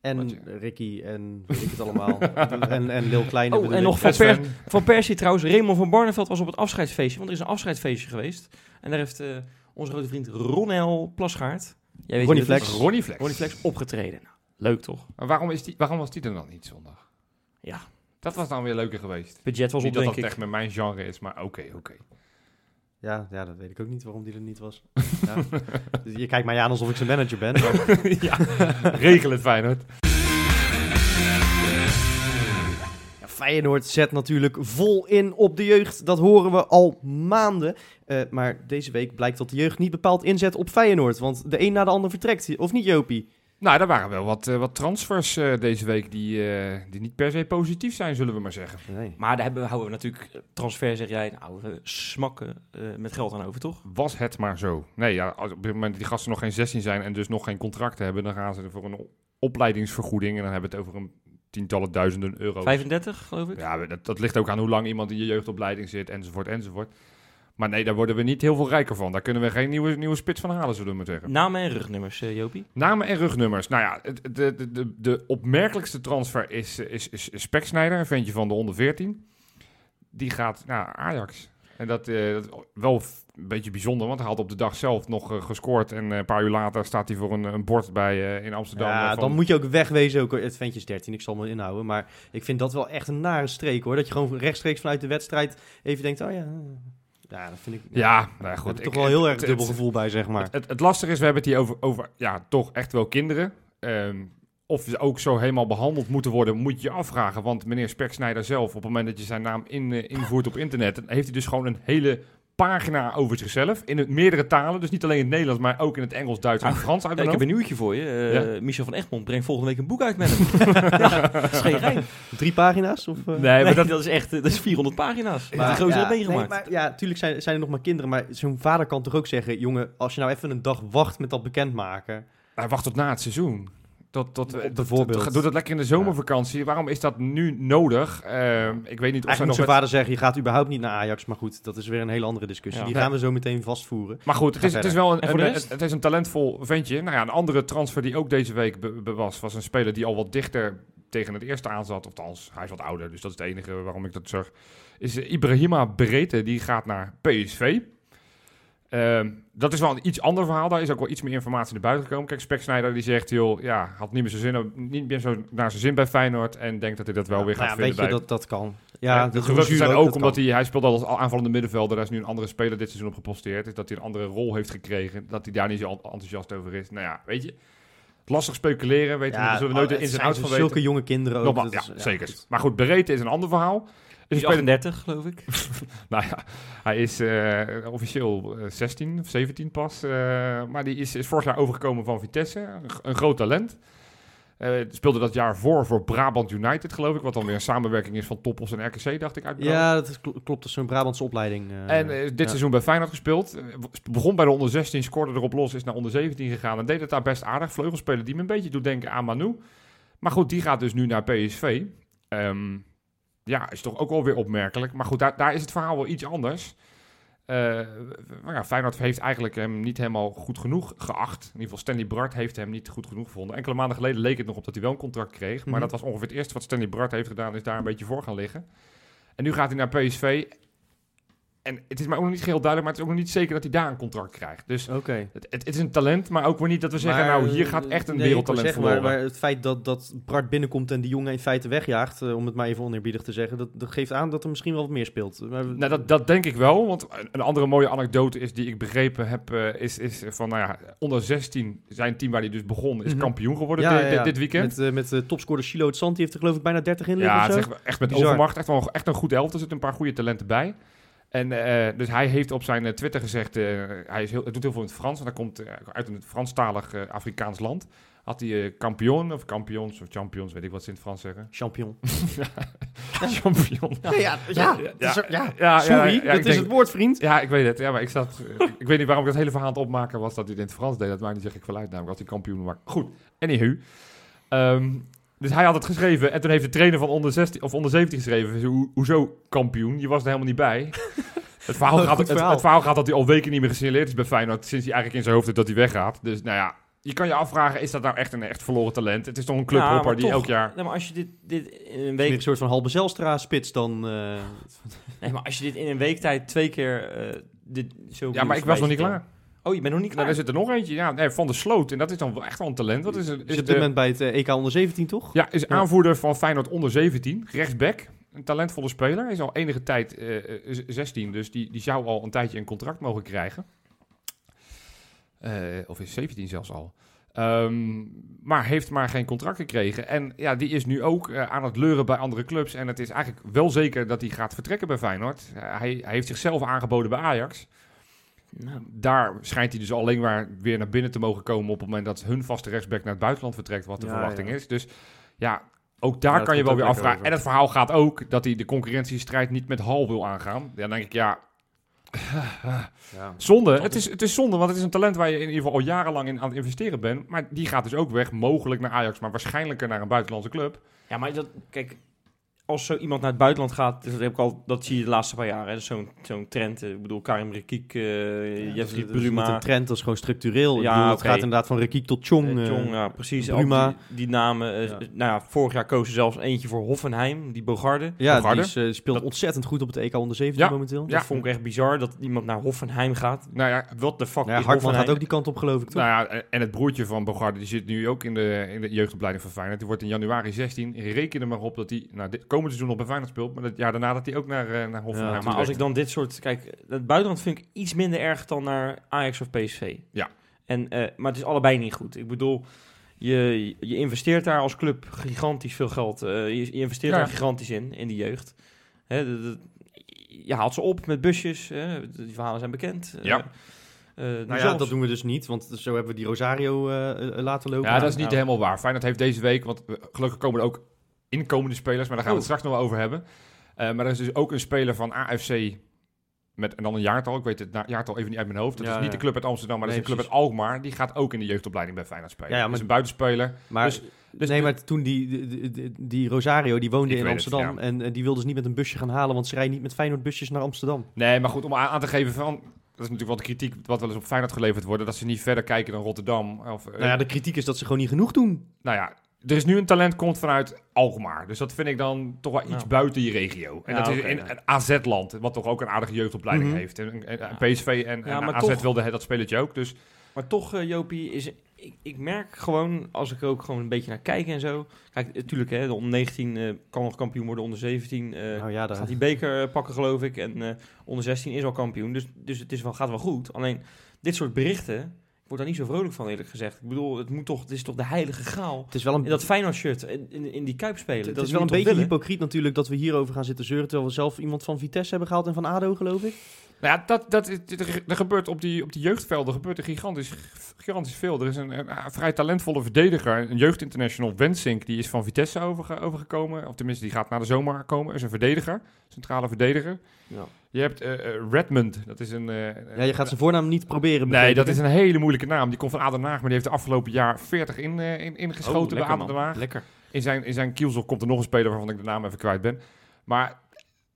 S2: En Ricky en weet ik het allemaal. en, en Lil Kleine.
S4: Oh, en nog van,
S3: Sven.
S4: per, van Persie trouwens. Raymond van Barneveld was op het afscheidsfeestje. Want er is een afscheidsfeestje geweest. En daar heeft eh, onze grote vriend Ronel Plasgaard... Jij weet
S2: Ronnie
S4: dat.
S2: Flex.
S3: Ronnie Flex.
S4: Ronnie Flex opgetreden. Nou, leuk toch?
S3: Maar waarom, is die, waarom was die er dan niet zondag?
S4: Ja.
S3: Dat was dan weer leuker geweest.
S4: Budget was
S3: niet
S4: op,
S3: dat
S4: denk
S3: dat
S4: ik.
S3: echt met mijn genre is, maar oké, oké.
S2: Ja, ja, dat weet ik ook niet waarom die er niet was. Ja. Dus je kijkt mij aan alsof ik zijn manager ben. maar-
S3: ja, regel het Feyenoord.
S2: Ja, Feyenoord zet natuurlijk vol in op de jeugd. Dat horen we al maanden. Eh, maar deze week blijkt dat de jeugd niet bepaald inzet op Feyenoord. Want de een na de ander vertrekt. Of niet, Jopie?
S3: Nou, er waren wel wat, eh, wat transfers eh, deze week die, eh, die niet per se positief zijn, zullen we maar zeggen.
S2: Nee.
S4: Maar daar hebben, we- houden we natuurlijk transfer, zeg jij. Nou, we smakken eh, met geld aan over, toch?
S3: Was het maar zo. Nee, ja, als op dit moment die gasten nog geen 16 zijn en dus nog geen contract hebben, dan gaan ze er voor een opleidingsvergoeding. En dan hebben we het over een tientallen duizenden euro's.
S4: 35, geloof ik.
S3: Ja, dat, dat ligt ook aan hoe lang iemand in je jeugdopleiding zit, enzovoort, enzovoort. Maar nee, daar worden we niet heel veel rijker van. Daar kunnen we geen nieuwe, nieuwe spits van halen, zullen we maar zeggen.
S4: Namen en rugnummers, eh, Jopie.
S3: Namen en rugnummers. Nou ja, de, de, de, de opmerkelijkste transfer is, is, is, is Speksnijder, een ventje van de onder 14. Die gaat naar Ajax. En dat, eh, dat is wel een beetje bijzonder, want hij had op de dag zelf nog eh, gescoord. En een paar uur later staat hij voor een, een bord bij, eh, in Amsterdam.
S2: Ja,
S3: van-
S2: dan moet je ook wegwezen. Ook, het ventje is 13, ik zal me inhouden. Maar ik vind dat wel echt een nare streek hoor. Dat je gewoon rechtstreeks vanuit de wedstrijd even denkt: oh ja. Ja, dat vind ik.
S3: Ja, nou goed.
S2: heb ik toch wel heel erg dubbel
S3: het-
S2: gevoel bij, zeg maar.
S3: Het, het, lastige is, we hebben het hier over, over ja, toch echt wel kinderen. Ehm, of ze ook zo helemaal behandeld moeten worden, moet je je afvragen. Want meneer Speksnijder zelf, op het moment dat je zijn naam in, eh, invoert op internet, heeft hij dus gewoon een hele pagina over zichzelf. In het, meerdere talen, dus niet alleen in het Nederlands, maar ook in het Engels, Duits en
S4: Ah,
S3: Frans uit
S4: Ja,
S3: mijn
S4: ik heb een nieuwtje voor je. Eh, Michel van Egmond brengt volgende week een boek uit met hem. ja, dat is geen gein.
S2: Drie pagina's? Of, eh?
S3: Nee,
S4: Nee,
S3: maar
S4: dat,
S3: dat,
S4: is echt eh, dat is 400 pagina's. Maar
S2: ja,
S4: heeft meegemaakt.
S2: nee, maar ja, tuurlijk zijn, zijn er nog maar kinderen. Maar zo'n vader kan toch ook zeggen: jongen, als je nou even een dag wacht met dat bekendmaken.
S3: hij wacht tot na het seizoen. Tot, tot,
S2: Op
S3: tot-
S2: bijvoorbeeld.
S3: tot- Doe dat lekker in de zomervakantie. Waarom is dat nu nodig? Eh, ik weet niet of
S2: Eigenlijk
S3: ze
S2: moet
S3: nog...
S2: zijn vader zeggen, je gaat überhaupt niet naar Ajax. Maar goed, dat is weer een hele andere discussie.
S4: Ja.
S2: Die gaan we zo meteen vastvoeren.
S3: Maar goed, het is, het is wel een,
S4: de
S3: het is een talentvol ventje. Nou ja, een andere transfer die ook deze week be- be- was, was een speler die al wat dichter tegen het eerste aan zat. Althans, hij is wat ouder, dus dat is het enige waarom ik dat zeg. Is eh, Ibrahima Berete, die gaat naar PSV. Ehm, dat is wel een iets ander verhaal. Daar is ook wel iets meer informatie naar buiten gekomen. Kijk, Speksnijder die zegt, joh, ja, had niet meer, zijn zin, niet meer zo naar zijn zin bij Feyenoord. En denkt dat hij dat wel weer gaat
S2: ja,
S3: vinden
S2: weet je, dat, dat kan.
S3: ja,
S2: Ja,
S3: de
S2: dat
S3: geruchten zijn ook, omdat
S2: hij...
S3: hij, hij speelt al als aanvallende middenvelder. Daar is nu een andere speler dit seizoen op geposteerd. Is dat hij een andere rol heeft gekregen. Dat hij daar niet zo enthousiast over is. Nou ja, weet je. Lastig speculeren. Weet je, daar zullen we nooit de ins en outs van weten.
S2: Zulke jonge kinderen ook.
S3: Nogmaals, ja,
S2: is-
S3: zeker.
S2: goed.
S3: Maar goed, Berete is een ander verhaal. Speler,
S4: 38, geloof ik.
S3: nou ja, hij is eh, officieel eh, 16 of 17 pas. eh, maar die is, is vorig jaar overgekomen van Vitesse. Een, groot talent. Eh, speelde dat jaar voor voor Brabant United, geloof ik. Wat dan weer een samenwerking is van Toppos en RKC, dacht ik uit.
S2: Ja, dat is, kl- klopt. Dat is zo'n Brabantse opleiding. eh,
S3: En eh, dit
S2: ja.
S3: seizoen bij Feyenoord gespeeld. Eh, begon bij de onder 16, scoorde erop los, is naar onder 17 gegaan. En deed het daar best aardig. Vleugelspeler die me een beetje doet denken aan Manu. Maar goed, die gaat dus nu naar PSV. Ehm, ja, is toch ook wel weer opmerkelijk. Maar goed, daar, daar is het verhaal wel iets anders. Maar ja, Feyenoord heeft eigenlijk hem niet helemaal goed genoeg geacht. In ieder geval Stanley Bart heeft hem niet goed genoeg gevonden. Enkele maanden geleden leek het nog op dat hij wel een contract kreeg. Maar
S2: Mhm.
S3: dat was ongeveer het eerste wat Stanley Bart heeft gedaan. Is daar een beetje voor gaan liggen. En nu gaat hij naar PSV. En het is mij ook nog niet heel duidelijk, maar het is ook nog niet zeker dat hij daar een contract krijgt. Dus het, het, het is een talent, maar ook weer niet dat we zeggen,
S2: Maar,
S3: nou, hier gaat echt een
S2: nee,
S3: wereldtalent
S2: zeggen,
S3: verloren.
S2: maar, maar het feit dat, dat Bart binnenkomt en die jongen in feite wegjaagt, eh, om het maar even oneerbiedig te zeggen, dat, dat geeft aan dat er misschien wel wat meer speelt. Maar,
S3: Nou, dat, dat denk ik wel. Want een- andere mooie anekdote is die ik begrepen heb, eh, is, is van, nou ja, onder 16, zijn team waar hij dus begon, is
S2: Mhm.
S3: kampioen geworden
S2: Ja,
S3: di-
S2: ja,
S3: dit,
S2: ja.
S3: dit weekend.
S2: Met, eh, met de topscorer Chilo die heeft er geloof ik bijna 30 in
S3: ja, het is echt, echt met
S2: Bizar.
S3: overmacht. Echt, wel, echt een goed elftal. Er zitten een paar goede talenten bij. En eh, dus hij heeft op zijn eh, Twitter gezegd, eh, hij, is heel, doet heel veel in het Frans. En hij komt uit een Franstalig eh, Afrikaans land. Had hij kampioen of kampions of champions, weet ik wat ze in het Frans zeggen.
S2: Champion.
S3: Champion.
S2: Ja, ja,
S3: ja,
S2: ja.
S3: ja,
S2: Sorry, dat is
S3: denk-
S2: het woord, vriend.
S3: Ja, ik weet het. Ja, maar ik, zat, ik weet niet waarom ik dat hele verhaal aan het opmaken was dat hij het in het Frans deed. Dat maakt niet zeg ik vanuit namelijk als hij kampioen was. Goed, anywho. Ehm dus hij had het geschreven en toen heeft de trainer van onder, 16, of onder 17 geschreven. Ho, hoezo kampioen? Je was er helemaal niet bij. Het verhaal, gaat, het,
S2: verhaal.
S3: het verhaal gaat dat hij al weken niet meer gesignaleerd is bij Feyenoord. Sinds hij eigenlijk in zijn hoofd heeft dat hij weggaat. Dus nou ja, je kan je afvragen, is dat nou echt een echt verloren talent? Het is toch een clubhopper die
S4: toch-
S3: elk jaar...
S4: Nee, maar als je dit, dit in een week...
S2: een soort van Halbe Zelstra-spits dan. eh,
S4: Nee, maar als je dit in een week tijd twee keer... eh, dit, zo
S3: Ja, maar ik was nog niet klaar.
S4: Oh, je bent nog niet
S3: Nou,
S4: klaar?
S3: er zit er nog eentje. Ja, nee, van de Sloot. En dat is dan wel echt wel een talent. Wat is, het?
S2: is op dit moment bij het eh, EK onder 17, toch?
S3: Ja, is aanvoerder van Feyenoord onder 17, rechtsback. Een talentvolle speler. Is al enige tijd eh, eh, z- 16, dus die, die zou al een tijdje een contract mogen krijgen. Eh, of is 17 zelfs al. Ehm, maar heeft maar geen contract gekregen. En ja, die is nu ook eh, aan het leuren bij andere clubs. En het is eigenlijk wel zeker dat hij gaat vertrekken bij Feyenoord. Eh, hij, hij heeft zichzelf aangeboden bij Ajax.
S4: Nou,
S3: Daar schijnt hij dus alleen maar weer naar binnen te mogen komen op het moment dat hun vaste rechtsback naar het buitenland vertrekt, wat de
S2: Ja,
S3: verwachting
S2: ja.
S3: is. Dus ja, ook daar
S2: Ja,
S3: kan je wel weer afvragen.
S2: over.
S3: En het verhaal gaat ook dat hij de concurrentiestrijd niet met Hal wil aangaan. Ja, dan denk ik, ja,
S2: Ja.
S3: zonde. Het is, het is zonde, want het is een talent waar je in ieder geval al jarenlang in aan het investeren bent. Maar die gaat dus ook weg, mogelijk naar Ajax, maar waarschijnlijker naar een buitenlandse club.
S4: Ja, maar dat, kijk, als zo iemand naar het buitenland gaat, dat, heb ik al, dat zie je de laatste paar is Zo'n zo'n trend. eh, Ik bedoel, Karim Rekiek, eh
S2: Ja,
S4: Jeffrey
S2: dat is niet
S4: Bruma.
S2: een trend, dat is gewoon structureel.
S4: Ja,
S2: bedoel, het gaat inderdaad van Rekiek tot Chong.
S4: Eh, Jong, ja, precies.
S2: Bruma.
S4: Ook die, die namen.
S2: Ja.
S4: Nou ja, vorig jaar kozen zelfs eentje voor Hoffenheim, die Bogarde.
S2: ja, die is, speelt
S3: Dat-
S2: ontzettend goed op het EK onder 17
S3: Ja.
S2: momenteel.
S3: Ja.
S4: Dat vond ik echt bizar, dat iemand naar Hoffenheim gaat.
S3: Nou ja,
S4: What the fuck
S2: Ja,
S4: is
S2: Hartman
S4: Hoffenheim?
S2: gaat ook die kant op, geloof ik, toch?
S3: Nou ja, en- en het broertje van Bogarde, die zit nu ook in de, in de jeugdopleiding van Feyenoord. Die wordt in januari 16. Reken er maar op dat hij nou, dit komende seizoen nog bij Feyenoord speelt. Maar het jaar daarna dat hij ook naar, eh, naar Hoffenheim
S2: Ja,
S4: Maar als ik dan dit soort... Kijk, het buitenland vind ik iets minder erg dan naar Ajax of PSV.
S3: Ja.
S4: En, eh, maar het is allebei niet goed. Ik bedoel, je, je investeert daar als club gigantisch veel geld. eh, je, je investeert
S3: Ja.
S4: daar gigantisch in, in die jeugd. Hè, de- de- je haalt ze op met busjes. Hè, die verhalen zijn bekend. Eh,
S3: Ja.
S4: eh,
S2: Nou ja,
S4: zelfs-
S2: dat doen we dus niet, want zo hebben we die Rosario laten lopen.
S3: Ja, dat is niet
S4: Nou.
S3: helemaal waar. Feyenoord heeft deze week, want gelukkig komen er ook inkomende spelers, maar daar gaan we het straks nog wel over hebben. Eh, maar er is dus ook een speler van AFC met en dan een jaartal. Ik weet het na- jaartal even niet uit mijn hoofd. Dat
S2: Ja,
S3: is niet
S2: ja.
S3: de club uit Amsterdam, maar
S2: Nee,
S3: dat is een club uit Alkmaar. Die gaat ook in de jeugdopleiding bij Feyenoord spelen.
S2: Ja, ja,
S3: Dat
S2: maar-
S3: is een buitenspeler.
S2: Maar,
S3: Dus- dus
S2: nee, maar toen die, die, die, die Rosario, die woonde in
S3: het,
S2: Amsterdam. en, en die wilde dus niet met een busje gaan halen, want ze rijden niet met Feyenoord busjes naar Amsterdam.
S3: Nee, maar goed, om aan aan te geven van... Dat is natuurlijk wel de kritiek wat wel eens op Feyenoord geleverd wordt. Dat ze niet verder kijken dan Rotterdam. Of, eh,
S2: Nou ja, de kritiek is dat ze gewoon niet genoeg doen.
S3: nou ja, er is nu een talent komt vanuit Alkmaar. Dus dat vind ik dan toch wel iets
S4: Nou.
S3: buiten je regio. En
S4: Ja,
S3: dat is in
S4: ja.
S3: een AZ-land, wat toch ook een aardige jeugdopleiding
S2: Mhm.
S3: heeft. En, en- en
S4: Ja.
S3: PSV en,
S4: Ja,
S3: en
S4: maar
S3: AZ
S4: toch-
S3: wilde dat spelletje ook. Dus
S4: Maar toch, eh, Jopie, is, ik, ik merk gewoon, als ik er ook gewoon een beetje naar kijk en zo. Kijk, natuurlijk, hè, de onder 19 eh, kan nog kampioen worden, onder 17 eh,
S2: nou
S4: gaat die beker pakken, geloof ik. En eh, onder 16 is al kampioen, dus, dus het is wel, gaat wel goed. Alleen, dit soort berichten, word daar niet zo vrolijk van, eerlijk gezegd. Ik bedoel, het, moet toch, het is toch de heilige graal.
S2: het is wel een,
S4: In dat Feyenoord-shirt, in, in, in die Kuip spelen.
S2: het
S4: dat
S2: is wel een beetje
S4: willen?
S2: hypocriet natuurlijk dat we hierover gaan zitten zeuren, terwijl we zelf iemand van Vitesse hebben gehaald en van ADO, geloof ik.
S3: nou ja, dat, dat, er, gebeurt op die, op die jeugdvelden gebeurt er gigantisch, gigantisch veel. Er is een, een, een vrij talentvolle verdediger, een jeugdinternational, Wensink, die is van Vitesse overge- overgekomen. Of tenminste, die gaat na de zomer komen. is een verdediger, centrale verdediger.
S4: Ja.
S3: Je hebt eh, eh, Redmond, dat is een... eh,
S2: Ja, je gaat zijn voornaam niet proberen.
S3: Nee, dat is een hele moeilijke naam. Die komt van Aden Haag, maar die heeft de afgelopen jaar 40 in, eh, in, ingeschoten
S4: Oh,
S3: bij Aden. Haag.
S4: Lekker.
S3: In zijn, in zijn kielzog komt er nog een speler waarvan ik de naam even kwijt ben. Maar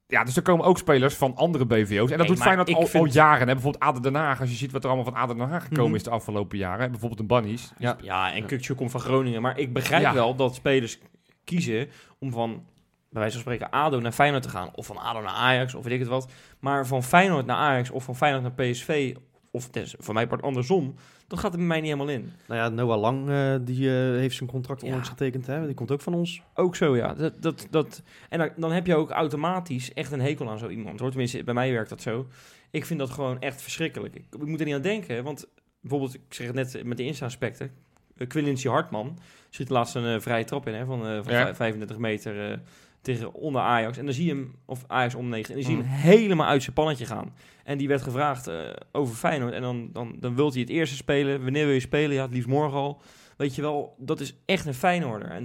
S3: ja, dus er komen ook spelers van andere BVO's. En dat
S4: Nee,
S3: doet
S4: ik
S3: al, jaren. Hè. Bijvoorbeeld Aden Den Haag. Als je ziet wat er allemaal van Aden Den Haag gekomen
S2: Mhm.
S3: is de afgelopen jaren. Bijvoorbeeld een Bunnies.
S2: Ja.
S4: Ja, en Kukçu komt van Groningen. Maar ik begrijp
S3: Ja.
S4: wel dat spelers kiezen om van, bij wijze van spreken, ADO naar Feyenoord te gaan. Of van ADO naar Ajax, of weet ik het wat. Maar van Feyenoord naar Ajax, of van Feyenoord naar PSV, of des, voor mij part andersom, dat gaat er bij mij niet helemaal in.
S2: Nou ja, Noah Lang, eh, die eh, heeft zijn contract
S4: Ja.
S2: onlangs getekend. Hè? Die komt ook van ons.
S4: Ook zo, ja. Dat, dat, dat, en dan, dan heb je ook automatisch echt een hekel aan zo iemand. Hoor. Tenminste, bij mij werkt dat zo. Ik vind dat gewoon echt verschrikkelijk. Ik, ik moet er niet aan denken, want bijvoorbeeld, ik zeg het net met de Insta-aspecten. Uh, Quillency Hartman schiet laatst een eh, vrije trap in hè, van, eh, van
S3: Ja.
S4: vij- 35 meter eh, tegen onder Ajax. En dan zie je hem, of Ajax om 9, en dan zie je
S3: Mm.
S4: hem helemaal uit zijn pannetje gaan. En die werd gevraagd eh, over Feyenoord. En dan, dan, dan wil hij het eerste spelen. Wanneer wil je spelen? Ja, het liefst morgen al. Weet je wel, dat is echt een Feyenoorder. En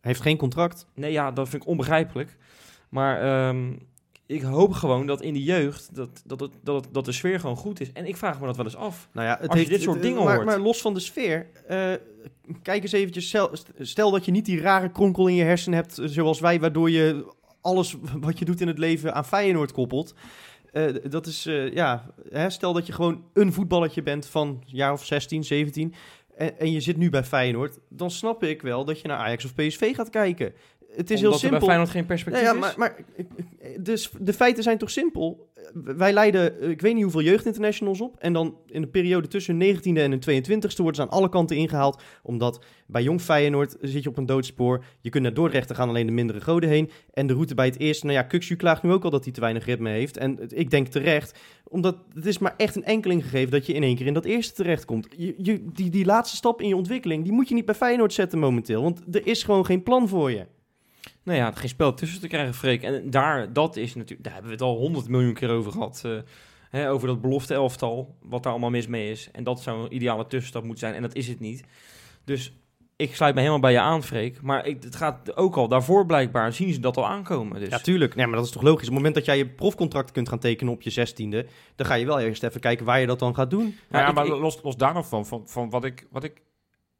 S2: Hij heeft geen contract.
S4: Nee, ja, dat vind ik onbegrijpelijk. Maar ehm, ik hoop gewoon dat in de jeugd dat, dat, het, dat, het- dat de sfeer gewoon goed is. En ik vraag me dat wel eens af.
S2: Nou ja, het
S4: Als je
S2: heeft,
S4: dit soort
S2: het-
S4: dingen
S2: maar,
S4: hoort.
S2: Maar los van de sfeer, eh, kijk eens eventjes. Stel, stel dat je niet die rare kronkel in je hersenen hebt, eh, zoals wij, waardoor je alles wat je doet in het leven aan Feyenoord koppelt. Eh, dat is, ja, hè, stel dat je gewoon een voetballertje bent van jaar of 16, 17. En, en je zit nu bij Feyenoord. Dan snap ik wel dat je naar Ajax of PSV gaat kijken. Het is
S4: Omdat
S2: heel
S4: er bij
S2: simpel.
S4: Feyenoord geen perspectief
S2: Ja, ja, maar, maar dus de feiten zijn toch simpel? Wij leiden, eh, ik weet niet hoeveel jeugdinternationals op. En dan in de periode tussen hun 19e en hun 22e worden ze aan alle kanten ingehaald. Omdat bij Jong Feyenoord zit je op een doodspoor. Je kunt naar Dordrecht, gaan alleen de mindere goden heen. En de route bij het eerste, nou ja, Kuxu klaagt nu ook al dat hij te weinig ritme heeft. En ik denk terecht, omdat het is maar echt een enkeling gegeven dat je in één keer in dat eerste terechtkomt. Je, je, die, die laatste stap in je ontwikkeling, die moet je niet bij Feyenoord zetten momenteel. Want er is gewoon geen plan voor je.
S4: Nou ja, geen spel tussen te krijgen, Freek. En daar, dat is natuurlijk, daar hebben we het al honderd miljoen keer over gehad. eh, hè, over dat belofte elftal, wat daar allemaal mis mee is. En dat zou een ideale tussenstap moeten zijn. En dat is het niet. Dus ik sluit me helemaal bij je aan, Freek. Maar ik, het gaat ook al daarvoor blijkbaar, zien ze dat al aankomen. Dus.
S2: Ja, tuurlijk. Nee, maar dat is toch logisch. Op het moment dat jij je profcontract kunt gaan tekenen op je zestiende, dan ga je wel eerst even kijken waar je dat dan gaat doen.
S3: Nou ja,
S4: ik-
S3: maar
S4: ik-
S3: los, los daar nog van, van, van wat, ik, wat ik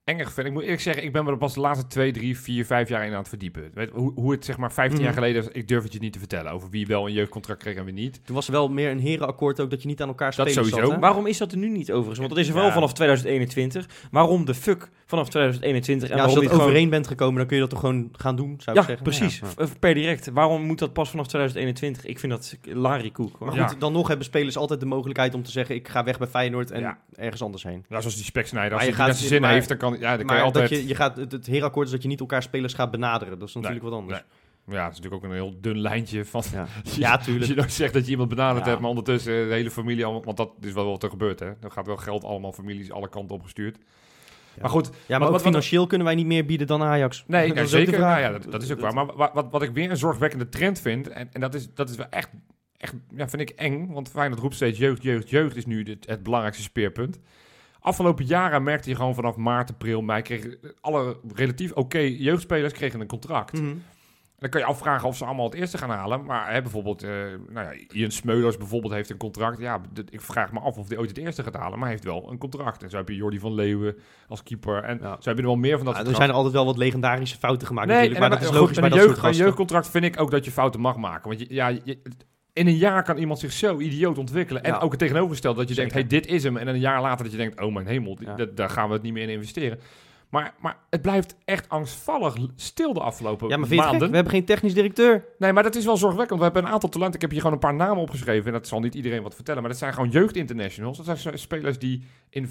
S3: engig vind. Ik moet eerlijk zeggen, ik ben me er pas de laatste twee, drie, vier, vijf jaar in aan het verdiepen. Weet, hoe, hoe het zeg maar 15 jaar
S2: Mhm.
S3: geleden was, ik durf het je niet te vertellen. Over wie wel een jeugdcontract kreeg en wie niet.
S2: Toen was er wel meer een herenakkoord ook dat je niet aan elkaar
S3: Dat
S2: spelers
S3: sowieso.
S2: zat?
S4: Waarom is dat er nu niet overigens? Want dat is er wel
S3: Ja.
S4: vanaf 2021. Waarom de fuck vanaf 2021? En
S2: Ja, als je dat
S4: niet gewoon-
S2: overeen bent gekomen, dan kun je dat toch gewoon gaan doen, zou
S4: Ja,
S2: ik zeggen.
S4: precies.
S2: Ja, ja.
S4: Eh, Per direct. Waarom moet dat pas vanaf 2021? Ik vind dat lariekoek. hoor.
S2: Maar
S3: Ja.
S2: goed, dan nog hebben spelers altijd de mogelijkheid om te zeggen, ik ga weg bij Feyenoord en
S3: Ja.
S2: ergens anders heen.
S3: Nou, zoals die speksnijder. Als je die
S2: gaat-
S3: zin
S2: maar-
S3: heeft, dan kan, ja, dan kan je
S2: Maar
S3: altijd...
S2: dat je, je gaat, het, het herenakkoord is dat je niet elkaar spelers gaat benaderen. Dat is natuurlijk wat anders.
S3: Ja, het is natuurlijk ook een heel dun lijntje van...
S2: Ja,
S3: Als
S2: ja
S3: je
S2: tuurlijk.
S3: nou zegt dat je iemand benaderd
S4: Ja.
S3: hebt, maar ondertussen de hele familie... Allemaal, want dat is wel wat er gebeurt, hè. Dan gaat wel geld allemaal families alle kanten opgestuurd. Maar goed,
S2: Ja, maar
S3: Wat-
S2: ook
S3: wat-
S2: financieel kunnen wij niet meer bieden dan Ajax.
S3: Nee,
S2: Dat is
S3: zeker. Nou ja, dat, dat is ook waar. Maar wat, wat, wat ik weer een zorgwekkende trend vind, en, en dat, is, dat is wel echt, echt ja, vind ik eng, want Feyenoord roept steeds jeugd, jeugd, jeugd is nu het, het belangrijkste speerpunt. Afgelopen jaren merkte je gewoon vanaf maart, april, mei, kregen alle relatief oké jeugdspelers kregen een contract.
S2: Mhm.
S3: Dan kan je afvragen of ze allemaal het eerste gaan halen. Maar hè, bijvoorbeeld, eh, nou ja, Ian Smeulers bijvoorbeeld heeft een contract. Ja, ik vraag me af of hij ooit het eerste gaat halen. Maar hij heeft wel een contract. En zo heb je Jordi van Leeuwen als keeper. En
S2: Ja.
S3: zo heb je er wel meer van dat
S2: Ja, er zijn er altijd wel wat legendarische fouten gemaakt
S3: Nee,
S2: natuurlijk. Maar dat is
S3: goed,
S2: logisch bij
S3: een
S2: dat
S3: jeugd,
S2: soort
S3: Een
S2: gasten.
S3: jeugdcontract vind ik ook dat je fouten mag maken. Want je, ja, je- in een jaar kan iemand zich zo idioot ontwikkelen. En
S2: Ja.
S3: ook het tegenovergestelde dat je
S2: Zeker.
S3: denkt, hey, dit is hem. En een jaar later dat je denkt, oh mijn hemel,
S2: Ja.
S3: daar gaan we het niet meer in investeren. Maar, maar het blijft echt angstvallig stil de afgelopen
S2: Ja, maar
S3: maanden.
S2: We hebben geen technisch directeur.
S3: Nee, maar dat is wel zorgwekkend. We hebben een aantal talenten. Ik heb hier gewoon een paar namen opgeschreven. En dat zal niet iedereen wat vertellen. Maar dat zijn gewoon jeugdinternationals. Dat zijn spelers die in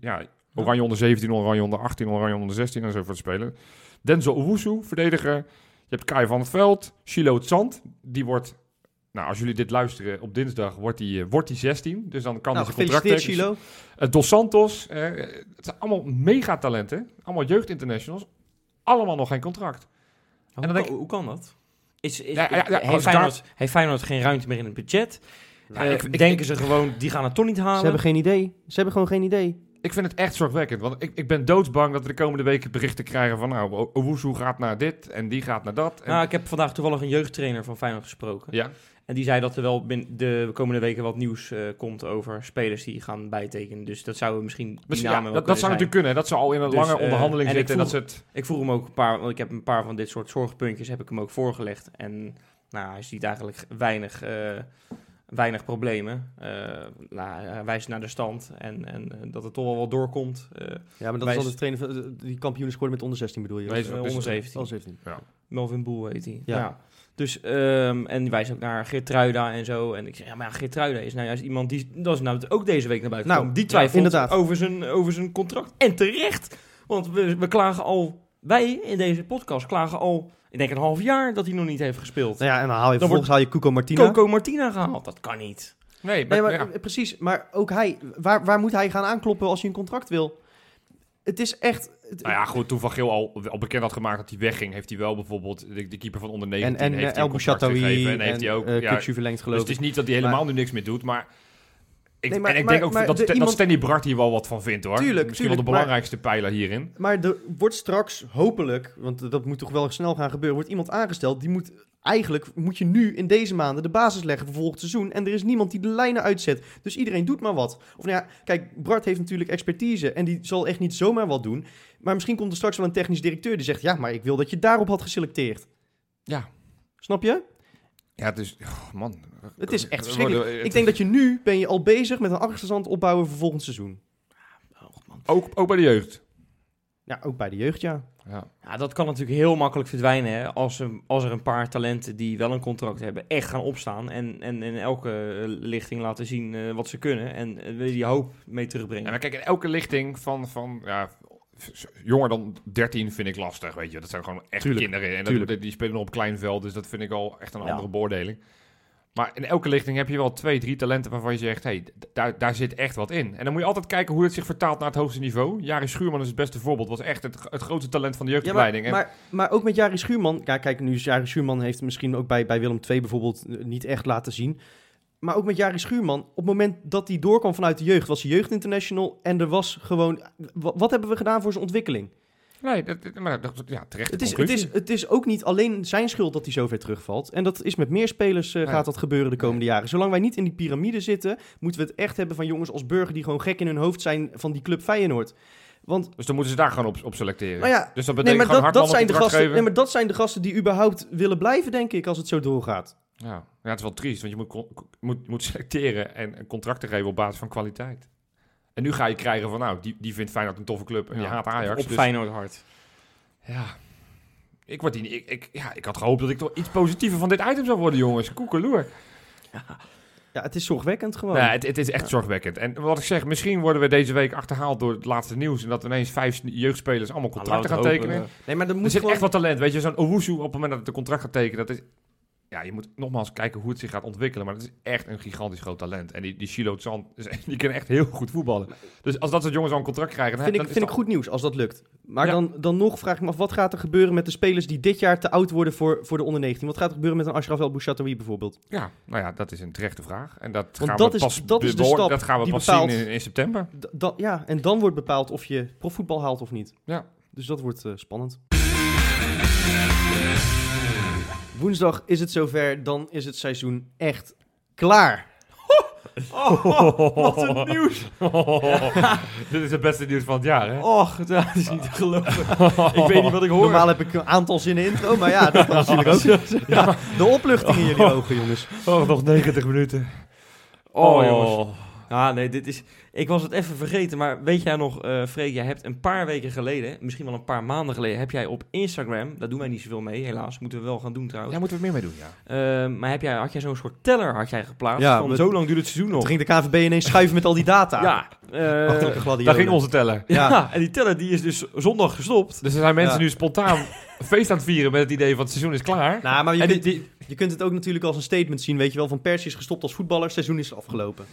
S3: ja, Oranje onder 17, Oranje onder 18, Oranje onder 16 en zo voor spelen. Denzel Owusu, verdediger. Je hebt Kai van het Veld. Shilo Zand. Die wordt, nou als jullie dit luisteren op dinsdag, wordt die, eh, wordt die 16. Dus dan kan
S2: Nou,
S3: hij zijn contract.
S2: Chilo.
S3: Eh, Dos Santos. eh, het zijn allemaal megatalenten. Allemaal jeugdinternationals. Allemaal nog geen contract.
S4: Hoe,
S3: dan
S4: kan,
S3: denk ik-
S4: hoe kan dat? Is, is,
S3: Ja, ja, ja, als
S4: heeft,
S3: daar-
S4: Feyenoord, heeft Feyenoord geen ruimte meer in het budget?
S3: Nou, ik- ik-
S4: denken ze gewoon, die gaan het toch niet halen?
S2: Ze hebben geen idee. Ze hebben gewoon geen idee.
S3: Ik vind het echt zorgwekkend. Want ik, ik ben doodsbang dat we de komende weken berichten krijgen van... Nou, Owusu gaat naar dit en die gaat naar dat. En,
S4: Nou, ik heb vandaag toevallig een jeugdtrainer van Feyenoord gesproken.
S3: ja,
S4: En die zei dat er wel bin- de komende weken wat nieuws eh, komt over spelers die gaan bijtekenen. Dus dat zouden misschien die
S3: misschien,
S4: namen
S3: ja,
S4: wel
S3: dat, dat zou natuurlijk kunnen. Dat ze al in een
S4: Dus,
S3: lange
S4: eh,
S3: onderhandeling
S4: en ik
S3: zitten. En dat ze
S4: vroeg-
S3: het...
S4: Ik vroeg hem ook een paar, want ik heb een paar van dit soort zorgpuntjes heb ik hem ook voorgelegd. En nou, hij ziet eigenlijk weinig, eh, weinig problemen. Eh, nou, hij wijst naar de stand en, en dat het toch wel wat doorkomt. Eh,
S2: Ja, maar dat
S4: Wij
S2: is de trainer van, die kampioen is geworden met onder 16 bedoel je?
S3: Nee,
S4: onder 17.
S2: Oh, 17.
S4: Melvin Boel heet hij.
S2: Ja.
S4: Ja. Dus, ehm, en die wijst ook naar Geertruida en zo. En ik zeg, ja, maar ja, Geertruida is nou juist iemand die... Dat is nou ook deze week naar buiten
S2: Nou,
S4: gekomen. Die
S2: ja,
S4: twijfelt
S2: inderdaad.
S4: over, zijn, over zijn contract. En terecht. Want we, we klagen al... Wij in deze podcast klagen al... Ik denk een half jaar dat hij nog niet heeft gespeeld.
S2: Nou ja, en dan haal je
S4: Dan
S2: vervolgens haal je Cuco Martina.
S4: Coco Martina gehaald. Dat kan niet.
S3: Nee,
S2: Nee,
S3: maar, ja.
S2: eh, precies. Maar ook hij, waar, waar moet hij gaan aankloppen als hij een contract wil? Het is echt... het-
S3: Nou ja, goed, toen Van Geel al, al bekend had gemaakt dat hij wegging... heeft hij wel bijvoorbeeld de, de keeper van onder 19...
S2: en en
S3: heeft
S2: eh,
S3: hij
S2: El Bouchatoui en,
S3: en heeft hij ook...
S2: eh,
S3: ja,
S2: verlengd
S3: dus
S2: geloof
S3: het is niet dat hij helemaal nu niks meer doet, maar... Ik,
S2: Nee, maar-
S3: en ik
S2: maar-
S3: denk ook dat,
S2: de
S3: dat
S2: iemand-
S3: Stanley Bart hier wel wat van vindt, hoor.
S2: Tuurlijk,
S3: Misschien wel de
S2: tuurlijk, maar-
S3: belangrijkste pijler hierin.
S2: Maar er wordt straks, hopelijk, want dat moet toch wel snel gaan gebeuren, wordt iemand aangesteld die moet... Eigenlijk moet je nu in deze maanden de basis leggen voor volgend seizoen. En er is niemand die de lijnen uitzet. Dus iedereen doet maar wat. Of nou ja, kijk, Bart heeft natuurlijk expertise. En die zal echt niet zomaar wat doen. Maar misschien komt er straks wel een technisch directeur die zegt... Ja, maar ik wil dat je daarop had geselecteerd.
S3: Ja.
S2: Snap je?
S3: Ja, het is... oh, man.
S2: Het is echt verschrikkelijk.
S3: worden-
S2: Ik denk dat je nu ben je al bezig met een achterstand opbouwen voor volgend seizoen.
S3: Ook, ook bij de jeugd.
S2: Ja, ook bij de jeugd, ja.
S3: Ja.
S4: Ja, dat kan natuurlijk heel makkelijk verdwijnen hè, als, er, als er een paar talenten die wel een contract hebben echt gaan opstaan en, en in elke eh, lichting laten zien eh, wat ze kunnen en je die hoop mee
S3: En
S4: terugbrengen.
S3: maar kijk, in elke lichting van, van ja, jonger dan 13 vind ik lastig, weet je. Dat zijn gewoon echt
S2: Tuurlijk,
S3: kinderen. En dat, die spelen nog op klein veld, dus dat vind ik al echt een
S4: Ja.
S3: andere beoordeling. Maar in elke lichting heb je wel twee, drie talenten waarvan je zegt, hey, d- daar, daar zit echt wat in. En dan moet je altijd kijken hoe het zich vertaalt naar het hoogste niveau. Jari Schuurman is het beste voorbeeld, was echt het, het grootste talent van de
S2: Ja, maar,
S3: jeugdopleiding. En-
S2: maar, maar ook met Jari Schuurman. Ja, kijk, nu Jari Schuurman heeft misschien ook bij, bij Willem II bijvoorbeeld eh, niet echt laten zien. Maar ook met Jari Schuurman, op het moment dat hij doorkwam vanuit de jeugd, was hij jeugdinternational. En er was gewoon. Wat, wat hebben we gedaan voor zijn ontwikkeling?
S3: Nee, dat, maar dat, ja, terecht.
S2: Het is, het, is, het is ook niet alleen zijn schuld dat hij zo ver terugvalt. En dat is met meer spelers eh,
S3: Ja.
S2: gaat dat gebeuren de komende jaren. Zolang wij niet in die piramide zitten, moeten we het echt hebben van jongens als Burger die gewoon gek in hun hoofd zijn van die club Feyenoord. Want
S3: Dus dan moeten ze daar gewoon op, op selecteren.
S2: Nou ja,
S3: dus dat
S2: Nee,
S3: betekent
S2: maar
S3: gewoon
S2: dat, dat, zijn de gasten,
S3: geven.
S2: nee, maar dat zijn de gasten die überhaupt willen blijven, denk ik, als het zo doorgaat.
S3: Ja. ja, het is wel triest, want je moet, moet, moet selecteren en contracten geven op basis van kwaliteit. En nu ga je krijgen van, nou, die, die vindt Feyenoord een toffe club en
S4: Ja,
S3: je haat Ajax.
S4: op
S3: dus,
S4: Feyenoord hard.
S3: Ja, ik, word die, ik, ik, ja, ik had gehoopt dat ik toch iets positiever van dit item zou worden, jongens. Koekeloer.
S2: Ja, het is zorgwekkend gewoon.
S3: Nee, het, het is echt zorgwekkend. En wat ik zeg, misschien worden we deze week achterhaald door het laatste nieuws. En dat ineens vijf jeugdspelers allemaal contracten gaan tekenen.
S2: nee, maar er
S3: Er
S2: moet
S3: zit
S2: gewoon...
S3: echt wat talent, weet je. Zo'n Owusu op het moment dat het een contract gaat tekenen, dat is... Ja, je moet nogmaals kijken hoe het zich gaat ontwikkelen. Maar het is echt een gigantisch groot talent. En die, die Shilo Zand, die kan echt heel goed voetballen. Dus als dat soort jongens al een contract krijgen... Dan,
S2: vind ik,
S3: dan is
S2: vind ik
S3: dat-
S2: goed nieuws als dat lukt. Maar
S3: Ja.
S2: dan, dan nog vraag ik me af, wat gaat er gebeuren met de spelers die dit jaar te oud worden voor, voor de onder 19? Wat gaat er gebeuren met een Ashraf El Bouchatoui bijvoorbeeld?
S3: Ja, nou ja, dat is een terechte vraag. En dat
S2: Want
S3: gaan
S2: dat
S3: we
S2: is-
S3: pas,
S2: dat is de stap
S3: dat gaan we pas
S2: bepaalt-
S3: zien in, in september.
S2: Ja, en dan wordt bepaald of je profvoetbal haalt of niet.
S3: Ja.
S2: Dus dat wordt eh, spannend. Woensdag is het zover, dan is het seizoen echt klaar.
S4: wat een nieuws.
S3: Dit is het beste nieuws van het jaar, hè?
S4: Och, dat is niet te geloven. ik weet niet wat ik hoor.
S2: Normaal heb ik een aantal zinnen intro, maar ja, dat was natuurlijk ook. Ja, de opluchting in jullie ogen, jongens.
S3: Oh, nog 90 minuten.
S4: Oh,
S3: Oh,
S4: jongens. Ja, nee, dit is... Ik was het even vergeten, maar weet jij nog, eh Freek, jij hebt een paar weken geleden, misschien wel een paar maanden geleden, heb jij op Instagram, daar doen wij niet zoveel mee, helaas, moeten we wel gaan doen trouwens.
S3: Daar moeten we meer mee doen, ja.
S4: Eh, maar heb jij, had jij zo'n soort teller had jij geplaatst,
S2: Ja,
S4: van zo lang duurt het seizoen
S2: Toen
S4: nog.
S2: ging de KVB ineens schuiven met al die data.
S4: Ja, eh,
S2: gladiolen.
S3: Daar ging onze teller.
S4: ja.
S2: Ja.
S4: en die teller die is dus zondag gestopt.
S3: Dus er zijn mensen
S2: Ja.
S3: nu spontaan feest aan het vieren met het idee van het seizoen is klaar.
S2: Nou, maar je
S3: en die,
S2: kunt,
S3: die-
S2: je kunt het ook natuurlijk als een statement zien, weet je wel. Van Persie is gestopt als voetballer, seizoen is afgelopen.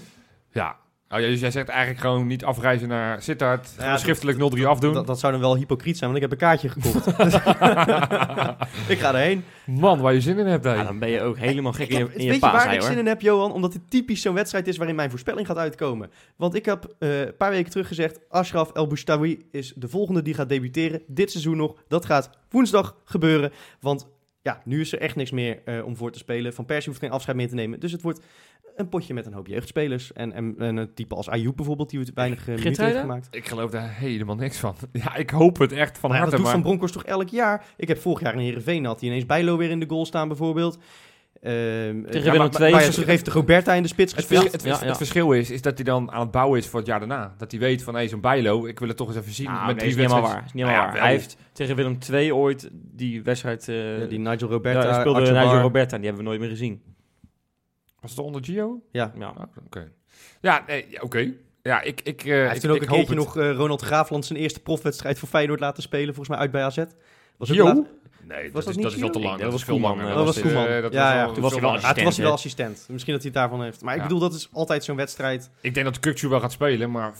S3: ja. Oh, ja, dus jij zegt eigenlijk gewoon niet afreizen naar Sittard,
S2: Ja, dat-
S3: schriftelijk 0-3 afdoen.
S2: Dat, dat zou dan wel hypocriet zijn, want ik heb een kaartje gekocht. ik ga erheen.
S3: Man, waar je zin in hebt, hè.
S4: Ja, dan ben je ook helemaal gek
S2: Ik
S4: in
S2: heb,
S4: je, in
S2: weet
S4: je
S2: waar ik
S4: hoor.
S2: zin in heb, Johan? Omdat dit typisch zo'n wedstrijd is waarin mijn voorspelling gaat uitkomen. Want ik heb eh, een paar weken terug gezegd... Ashraf El Boustawi is de volgende die gaat debuteren. Dit seizoen nog. Dat gaat woensdag gebeuren. Want ja, nu is er echt niks meer eh, om voor te spelen. Van Persie hoeft geen afscheid meer te nemen. Dus het wordt een potje met een hoop jeugdspelers. En, en, en een type als Ayoub bijvoorbeeld, die we weinig uh, minuten heeft gemaakt.
S3: Ik geloof daar helemaal niks van. Ja, ik hoop het echt van
S2: Maar ja,
S3: harte,
S2: dat doet
S3: maar...
S2: Van Bronckhorst toch elk jaar? Ik heb vorig jaar in Heerenveen had hij ineens Bijlo weer in de goal staan bijvoorbeeld. Ehm,
S4: Tegen
S2: ja, ja,
S4: het-
S2: heeft de Roberta in de spits
S3: Het,
S2: gespeeld.
S3: het, vers-
S4: Ja, ja.
S3: het verschil is, is dat hij dan aan het bouwen is voor het jaar daarna. Dat hij weet van, hé, zo'n bijlo, ik wil het toch eens even zien.
S4: Nou,
S3: met
S4: nee, is niet helemaal waar. Is niet
S3: Nou
S4: helemaal
S3: ja,
S4: waar. Hij heeft tegen Willem II ooit die wedstrijd... eh
S2: Ja, die Nigel
S4: ja,
S2: Roberta,
S4: hij speelde Nigel. Roberta, die hebben we nooit meer gezien.
S3: Was het onder Gio?
S2: Ja.
S4: Ja.
S3: Oké. Ja, nee, oké. Ja, ik, ik, eh,
S2: Hij
S3: ik,
S2: heeft toen ook
S3: ik
S2: een
S3: hoop
S2: keertje
S3: het.
S2: nog eh, Ronald Graafland zijn eerste profwedstrijd voor Feyenoord laten spelen. Volgens mij uit bij AZ. Was laat-
S3: Nee,
S2: Was
S3: dat,
S2: dat
S3: is,
S2: niet
S3: dat is veel te lang.
S4: Nee,
S3: dat
S4: was
S3: veel
S4: Koeman,
S3: langer.
S4: eh,
S2: dat was Koeman.
S3: eh, dat
S2: Ja,
S3: was
S2: ja.
S4: Toen was hij wel.
S2: Ah, was wel
S4: Assistent.
S2: Misschien dat hij het daarvan heeft. Maar ik
S3: Ja.
S2: bedoel, dat is altijd zo'n wedstrijd.
S3: Ik denk dat Kukcu wel gaat spelen, maar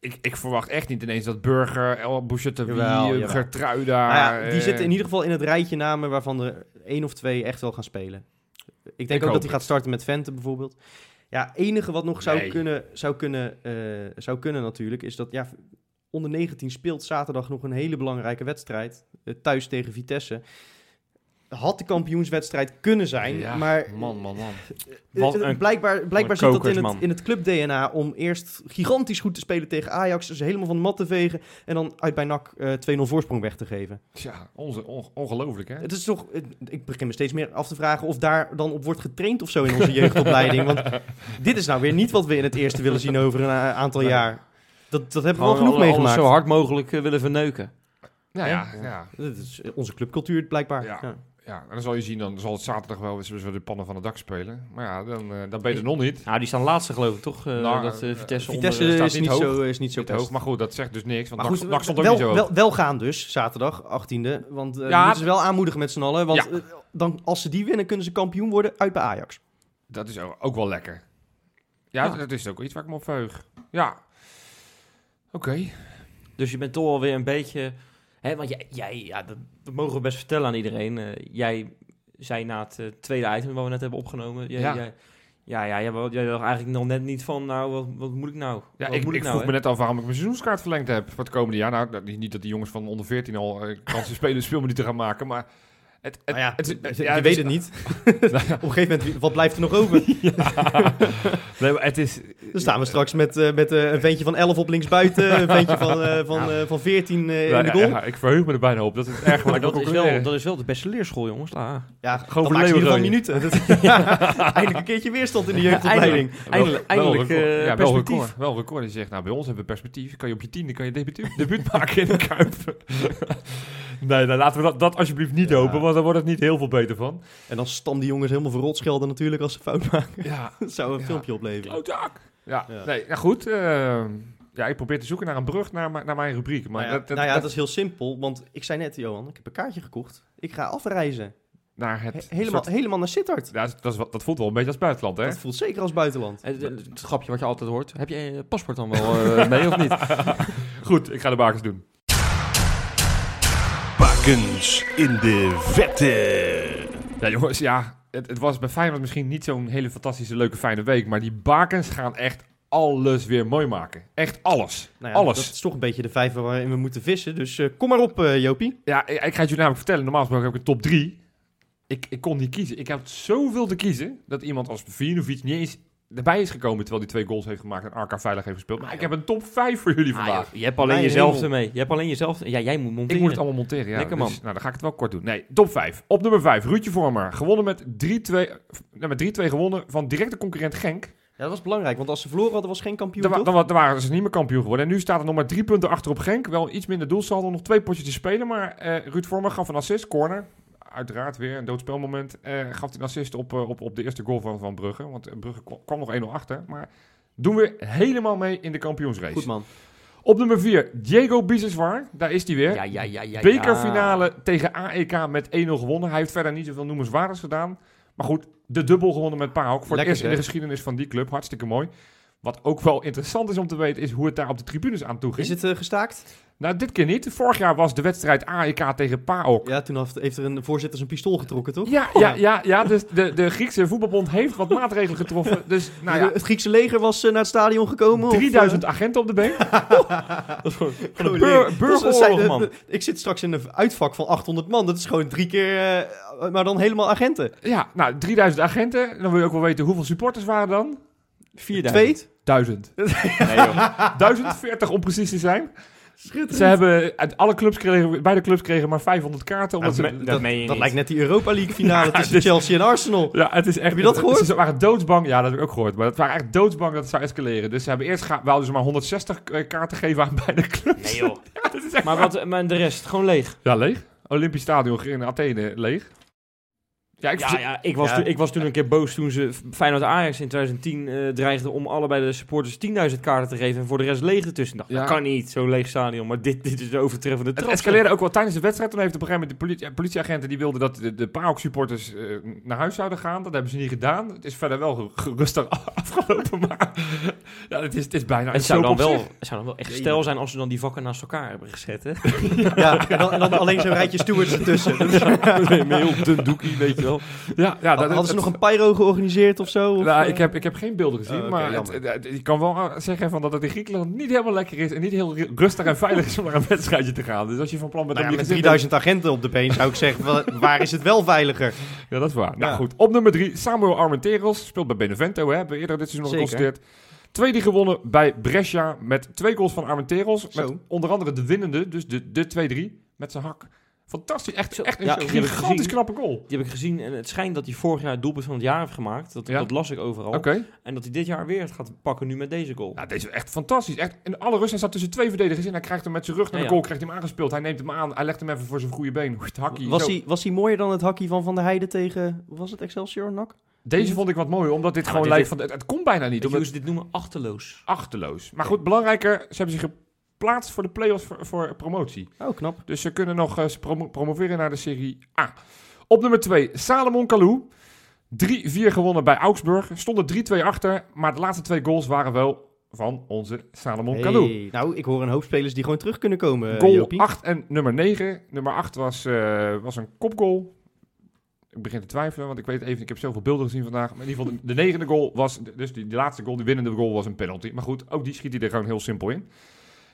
S3: ik, ik verwacht echt niet ineens dat Burger, El
S2: jawel.
S3: Gertruida...
S2: Nou ja, die
S3: eh,
S2: zitten in ieder geval in het rijtje namen waarvan er één of twee echt wel gaan spelen. Ik denk
S3: Ik
S2: ook dat hij gaat starten met Vente bijvoorbeeld. Ja, enige wat nog zou
S3: Nee.
S2: kunnen, zou kunnen, eh, zou kunnen natuurlijk, is dat ja, onder 19 speelt zaterdag nog een hele belangrijke wedstrijd. eh, thuis tegen Vitesse. Had de kampioenswedstrijd kunnen zijn,
S3: Ja,
S2: maar
S3: Man, man, man.
S2: eh,
S4: Wat
S2: eh,
S4: een-
S2: blijkbaar, blijkbaar
S4: een
S2: zit dat in het, in het club-DNA om eerst gigantisch goed te spelen tegen Ajax. Dus helemaal van de mat te vegen en dan uit bij NAC eh 2-0 voorsprong weg te geven.
S3: Tja, onze, on- ongelooflijk, hè?
S2: Het is toch, ik begin me steeds meer af te vragen of daar dan op wordt getraind of zo in onze jeugdopleiding. Want dit is nou weer niet wat we in het eerste willen zien over een a- aantal
S3: Nee.
S2: jaar. Dat, dat hebben we wel genoeg
S4: alle- alles
S2: meegemaakt.
S4: zo hard mogelijk eh, willen verneuken.
S3: Ja, ja, ja.
S2: Dat is onze clubcultuur blijkbaar.
S3: Ja.
S2: Ja.
S3: En dan zal je zien, dan zal het zaterdag wel eens de pannen van het dak spelen. Maar ja, dan, eh, dan ben je er nog niet.
S4: Nou, die staan laatste geloof ik, toch? Eh,
S3: Nou,
S4: dat eh, Vitesse,
S2: Vitesse
S4: onder,
S3: staat
S2: is
S3: niet hoog.
S2: zo, is niet zo
S3: Niet hoog, maar goed, dat zegt dus niks. Want
S2: goed,
S3: NAC stond ook niet zo
S2: wel,
S3: hoog.
S2: wel, wel gaan dus, zaterdag, 18e. Want eh
S3: Ja,
S2: moeten ze wel aanmoedigen met z'n allen. Want
S3: Ja.
S2: dan, als ze die winnen, kunnen ze kampioen worden uit bij Ajax.
S3: Dat is ook ook wel lekker. Ja,
S4: Ja.
S3: dat is ook iets waar ik me op verheug. Ja. Oké.
S4: Dus je bent toch alweer een beetje... Hè, want jij, jij ja, dat, dat mogen we best vertellen aan iedereen. Eh, jij zei na het eh, tweede item wat we net hebben opgenomen... Jij,
S3: Ja.
S4: Jij, ja, ja, jij, jij dacht eigenlijk nog net niet van... Nou, wat, wat moet ik nou?
S3: Ja,
S4: Wat
S3: ik,
S4: moet
S3: ik
S4: nou,
S3: vroeg
S4: hè?
S3: me net af waarom ik mijn seizoenskaart verlengd heb voor het komende jaar. Nou, niet dat die jongens van onder 14 al eh, kansen spelen speelminuten gaan maken, maar... Het, het,
S2: Nou ja,
S3: het-
S2: je
S3: het-
S2: je
S3: ja,
S2: weet
S3: is-
S2: het niet. Op een gegeven moment, wat blijft er nog over?
S3: Nee, maar het is...
S2: Dan staan we straks met, eh, met eh, een ventje van 11 op linksbuiten, een ventje van, eh, van, van 14 eh,
S3: Ja,
S2: in de goal.
S3: ja, ik verheug me er bijna op. Dat is erg
S4: Maar dat is, wel, dat is wel de beste leerschool, jongens. La.
S2: Ja,
S3: Gewoon
S2: in ieder minuten. Eindelijk een keertje weerstand in de jeugdopleiding.
S4: Eindelijk, eindelijk
S3: wel, ja, wel record. Wel record. Die zegt, nou, bij ons hebben we perspectief. Kan je op je tiende kan je debuut, debuut maken in de Kuip. Nee, nou, laten we dat, dat alsjeblieft niet
S2: Ja.
S3: hopen, want daar wordt het niet heel veel beter van.
S2: En dan stam die jongens helemaal verrot schelden natuurlijk als ze fout maken.
S3: Ja,
S2: Dat zou een
S3: Ja.
S2: filmpje opleveren.
S3: Klootzak. Ja,
S2: Ja.
S3: nee, nou goed. eh, ja, ik probeer te zoeken naar een brug naar, mijn- naar mijn rubriek. Maar
S2: nou ja,
S3: dat, dat,
S2: nou ja,
S3: dat-
S2: dat is heel simpel, want ik zei net, Johan, ik heb een kaartje gekocht. Ik ga afreizen.
S3: naar het
S2: He- helemaal,
S3: soort-
S2: helemaal naar Sittard.
S3: Ja, dat, dat voelt wel een beetje als buitenland, hè?
S2: Dat voelt zeker als buitenland.
S4: Het, het- het grapje wat je altijd hoort. Heb je je paspoort dan wel eh, mee of niet?
S3: Goed, ik ga de bakens doen.
S1: Bakens in de vette.
S3: Ja, jongens, ja. Het, het was bij Feyenoord misschien niet zo'n hele fantastische, leuke, fijne week. Maar die bakens gaan echt alles weer mooi maken. Echt alles.
S2: Nou ja,
S3: alles.
S2: Dat is toch een beetje de vijver waarin we moeten vissen. Dus eh, kom maar op, eh, Jopie.
S3: Ja, ik, ik ga het jullie namelijk vertellen. Normaal gesproken heb ik een top 3. ik, ik kon niet kiezen. Ik had zoveel te kiezen dat iemand als Vinovic niet eens erbij is gekomen terwijl hij twee goals heeft gemaakt en Arca veilig heeft gespeeld. Maar ik heb een top 5 voor jullie
S4: Ah,
S3: vandaag.
S4: joh, je hebt alleen
S2: Mijn
S4: jezelf
S2: hemel.
S4: ermee. Je hebt alleen jezelf. Ja, jij moet monteren.
S3: Ik moet het allemaal monteren, ja.
S4: Lekker,
S3: Dus,
S4: man.
S3: nou, dan ga ik het wel kort doen. Nee, top 5. Op nummer 5, Ruudje Vormer. Gewonnen met 3-2 nou, met 3-2 gewonnen van directe concurrent Genk.
S2: Ja, dat was belangrijk, want als ze verloren hadden, was geen kampioen,
S3: Dan, wa-
S2: toch?
S3: dan, wa- dan waren ze niet meer kampioen geworden. En nu staat er nog maar drie punten achter op Genk. Wel iets minder doelsaldo, nog twee potjes te spelen. Maar eh Ruud Vormer gaf een assist, corner. Uiteraard weer een doodspelmoment. Eh gaf hij een assist op, eh, op, op de eerste goal van, van Brugge. Want eh, Brugge kwam, nog 1-0 achter. Maar doen we helemaal mee in de kampioensrace.
S2: Goed, man.
S3: Op nummer 4, Diego Biseswar. Daar is hij weer.
S4: Ja, ja, ja, ja.
S3: Bekerfinale tegen AEK met 1-0 gewonnen. Hij heeft verder niet zoveel noemenswaardigs gedaan. Maar goed, de dubbel gewonnen met PAOK. Voor het eerst in de geschiedenis van die club. Hartstikke mooi. Wat ook wel interessant is om te weten, is hoe het daar op de tribunes aan toe ging.
S2: Is het gestaakt?
S3: Nou, dit keer niet. Vorig jaar was de wedstrijd AEK tegen PAOK.
S2: Ja, toen heeft- er een voorzitter zijn pistool getrokken, toch?
S3: Ja, ja, ja, ja. Dus de, de Griekse voetbalbond heeft wat maatregelen getroffen. Dus, nou ja,
S2: Het Griekse leger was eh, naar het stadion gekomen? of, eh?
S3: 3000 agenten op de been.
S4: Dat is gewoon
S3: Van bur- burgeroorlog,
S2: zijn-
S3: man.
S2: Ik zit straks in een uitvak van 800 man. Dat is gewoon drie keer, eh, maar dan helemaal agenten.
S3: Ja, nou, 3000 agenten. Dan wil je ook wel weten hoeveel supporters waren dan?
S4: 4000.
S2: Twee?
S3: Duizend.
S4: Nee, joh.
S3: 1040 om precies te zijn.
S2: Schitterend.
S3: Ze hebben uit alle clubs kregen, beide clubs kregen maar 500 kaarten. Omdat
S4: Dat
S3: ze,
S4: me-
S2: dat,
S4: meen je
S2: dat
S4: niet.
S2: lijkt net die Europa League finale
S3: Ja,
S2: tussen
S3: dus-
S2: Chelsea en Arsenal.
S3: ja, het is echt.
S2: Heb je dat gehoord?
S3: Ze waren doodsbang. Ja, dat heb ik ook gehoord. Maar het waren echt doodsbang dat het zou escaleren. Dus ze hebben eerst wouden ze maar 160 kaarten geven aan beide clubs.
S4: Nee, joh.
S3: Ja, dat is echt
S4: Maar, wat, maar de rest, gewoon leeg.
S3: Ja, leeg. Olympisch Stadion in Athene leeg. Ja, ik
S4: Ja, ja, ik, was
S2: Ja.
S4: Toen, ik was toen een keer boos toen ze Feyenoord Ajax in 2010 eh dreigden om allebei de supporters 10.000 kaarten te geven en voor de rest leeg ertussen. Ik dacht,
S3: Ja.
S4: dat kan niet, zo'n leeg stadion. Maar dit, dit is de overtreffende
S3: Het
S4: trap.
S3: escaleerde ook wel tijdens de wedstrijd. Toen heeft op een gegeven moment de politie, politieagenten die wilden dat de, de PAOK-supporters eh, naar huis zouden gaan. Dat hebben ze niet gedaan. Het is verder wel gerustig afgelopen, maar ja, het is, het is bijna
S4: Het zou, dan
S3: op
S4: wel, het zou dan wel echt stijl zijn als ze dan die vakken naast elkaar hebben gezet. Hè?
S2: Ja, en dan, en dan alleen zo'n rijtje stewards ertussen.
S4: Met een heel dun doekie, weet je wel.
S3: Ja, ja dat,
S2: Hadden ze nog een pyro georganiseerd of zo? Of,
S3: Nou,
S2: eh?
S3: ik, heb, ik heb geen beelden gezien,
S2: Oh,
S3: maar het, je kan wel zeggen van dat het in Griekenland niet helemaal lekker is en niet heel ru- rustig en veilig is om naar een wedstrijdje te gaan. Dus als je van plan bent
S2: Nou
S3: om
S2: ja, met
S3: gezin-
S2: 3000 agenten op de been zou ik zeggen, wa- waar is het wel veiliger?
S3: Ja, dat is waar. Nou goed, op nummer drie, Samuel Armenteros. Speelt bij Benevento, hè. Hebben we eerder dit seizoen nog geconstateerd. Twee die gewonnen bij Brescia met twee goals van Armenteros. Met onder andere de winnende, dus de, de 2-3, met zijn hak. Fantastisch, echt, echt een
S4: Ja,
S3: gigantisch
S4: gezien.
S3: knappe goal.
S4: Die heb ik gezien en het schijnt dat hij vorig jaar het doelpunt van het jaar heeft gemaakt. Dat,
S3: Ja?
S4: dat las ik overal. En dat hij dit jaar weer gaat pakken nu met deze goal.
S3: Nou, deze is echt fantastisch. Echt, in alle rust, hij staat tussen twee verdedigers in. Hij krijgt hem met zijn rug naar
S4: Ja,
S3: de
S4: ja.
S3: goal, krijgt hij hem aangespeeld. Hij neemt hem aan, hij legt hem even voor zijn goede been. Het hakkie,
S2: Was
S3: zo.
S2: hij, was hij mooier dan het hakkie van Van der Heijden tegen, was het Excelsior NAC?
S3: Deze vond ik wat mooier, omdat dit
S4: Ja,
S3: gewoon
S4: dit-
S3: lijkt van... Het, het komt bijna niet, omdat
S4: ze dit noemen? Achterloos.
S3: achterloos. Maar goed, belangrijker, ze hebben zich geplaatst voor de play-offs voor, voor promotie.
S2: Oh, knap.
S3: Dus ze kunnen nog eens promo- promoveren naar de Serie A. Op nummer 2, Salomon Kalou. 3-4 gewonnen bij Augsburg. Stonden 3-2 achter, maar de laatste twee goals waren wel van onze Salomon Kalou.
S2: Nou, ik hoor een hoop spelers die gewoon terug kunnen komen, eh,
S3: Goal
S2: Jopie.
S3: 8 en nummer 9. Nummer 8 was, eh, was een kopgoal. Ik begin te twijfelen, want ik weet even, ik heb zoveel beelden gezien vandaag. Maar in ieder geval, de, de negende goal was, dus die, die laatste goal, die winnende goal was een penalty. Maar goed, ook die schiet hij er gewoon heel simpel in.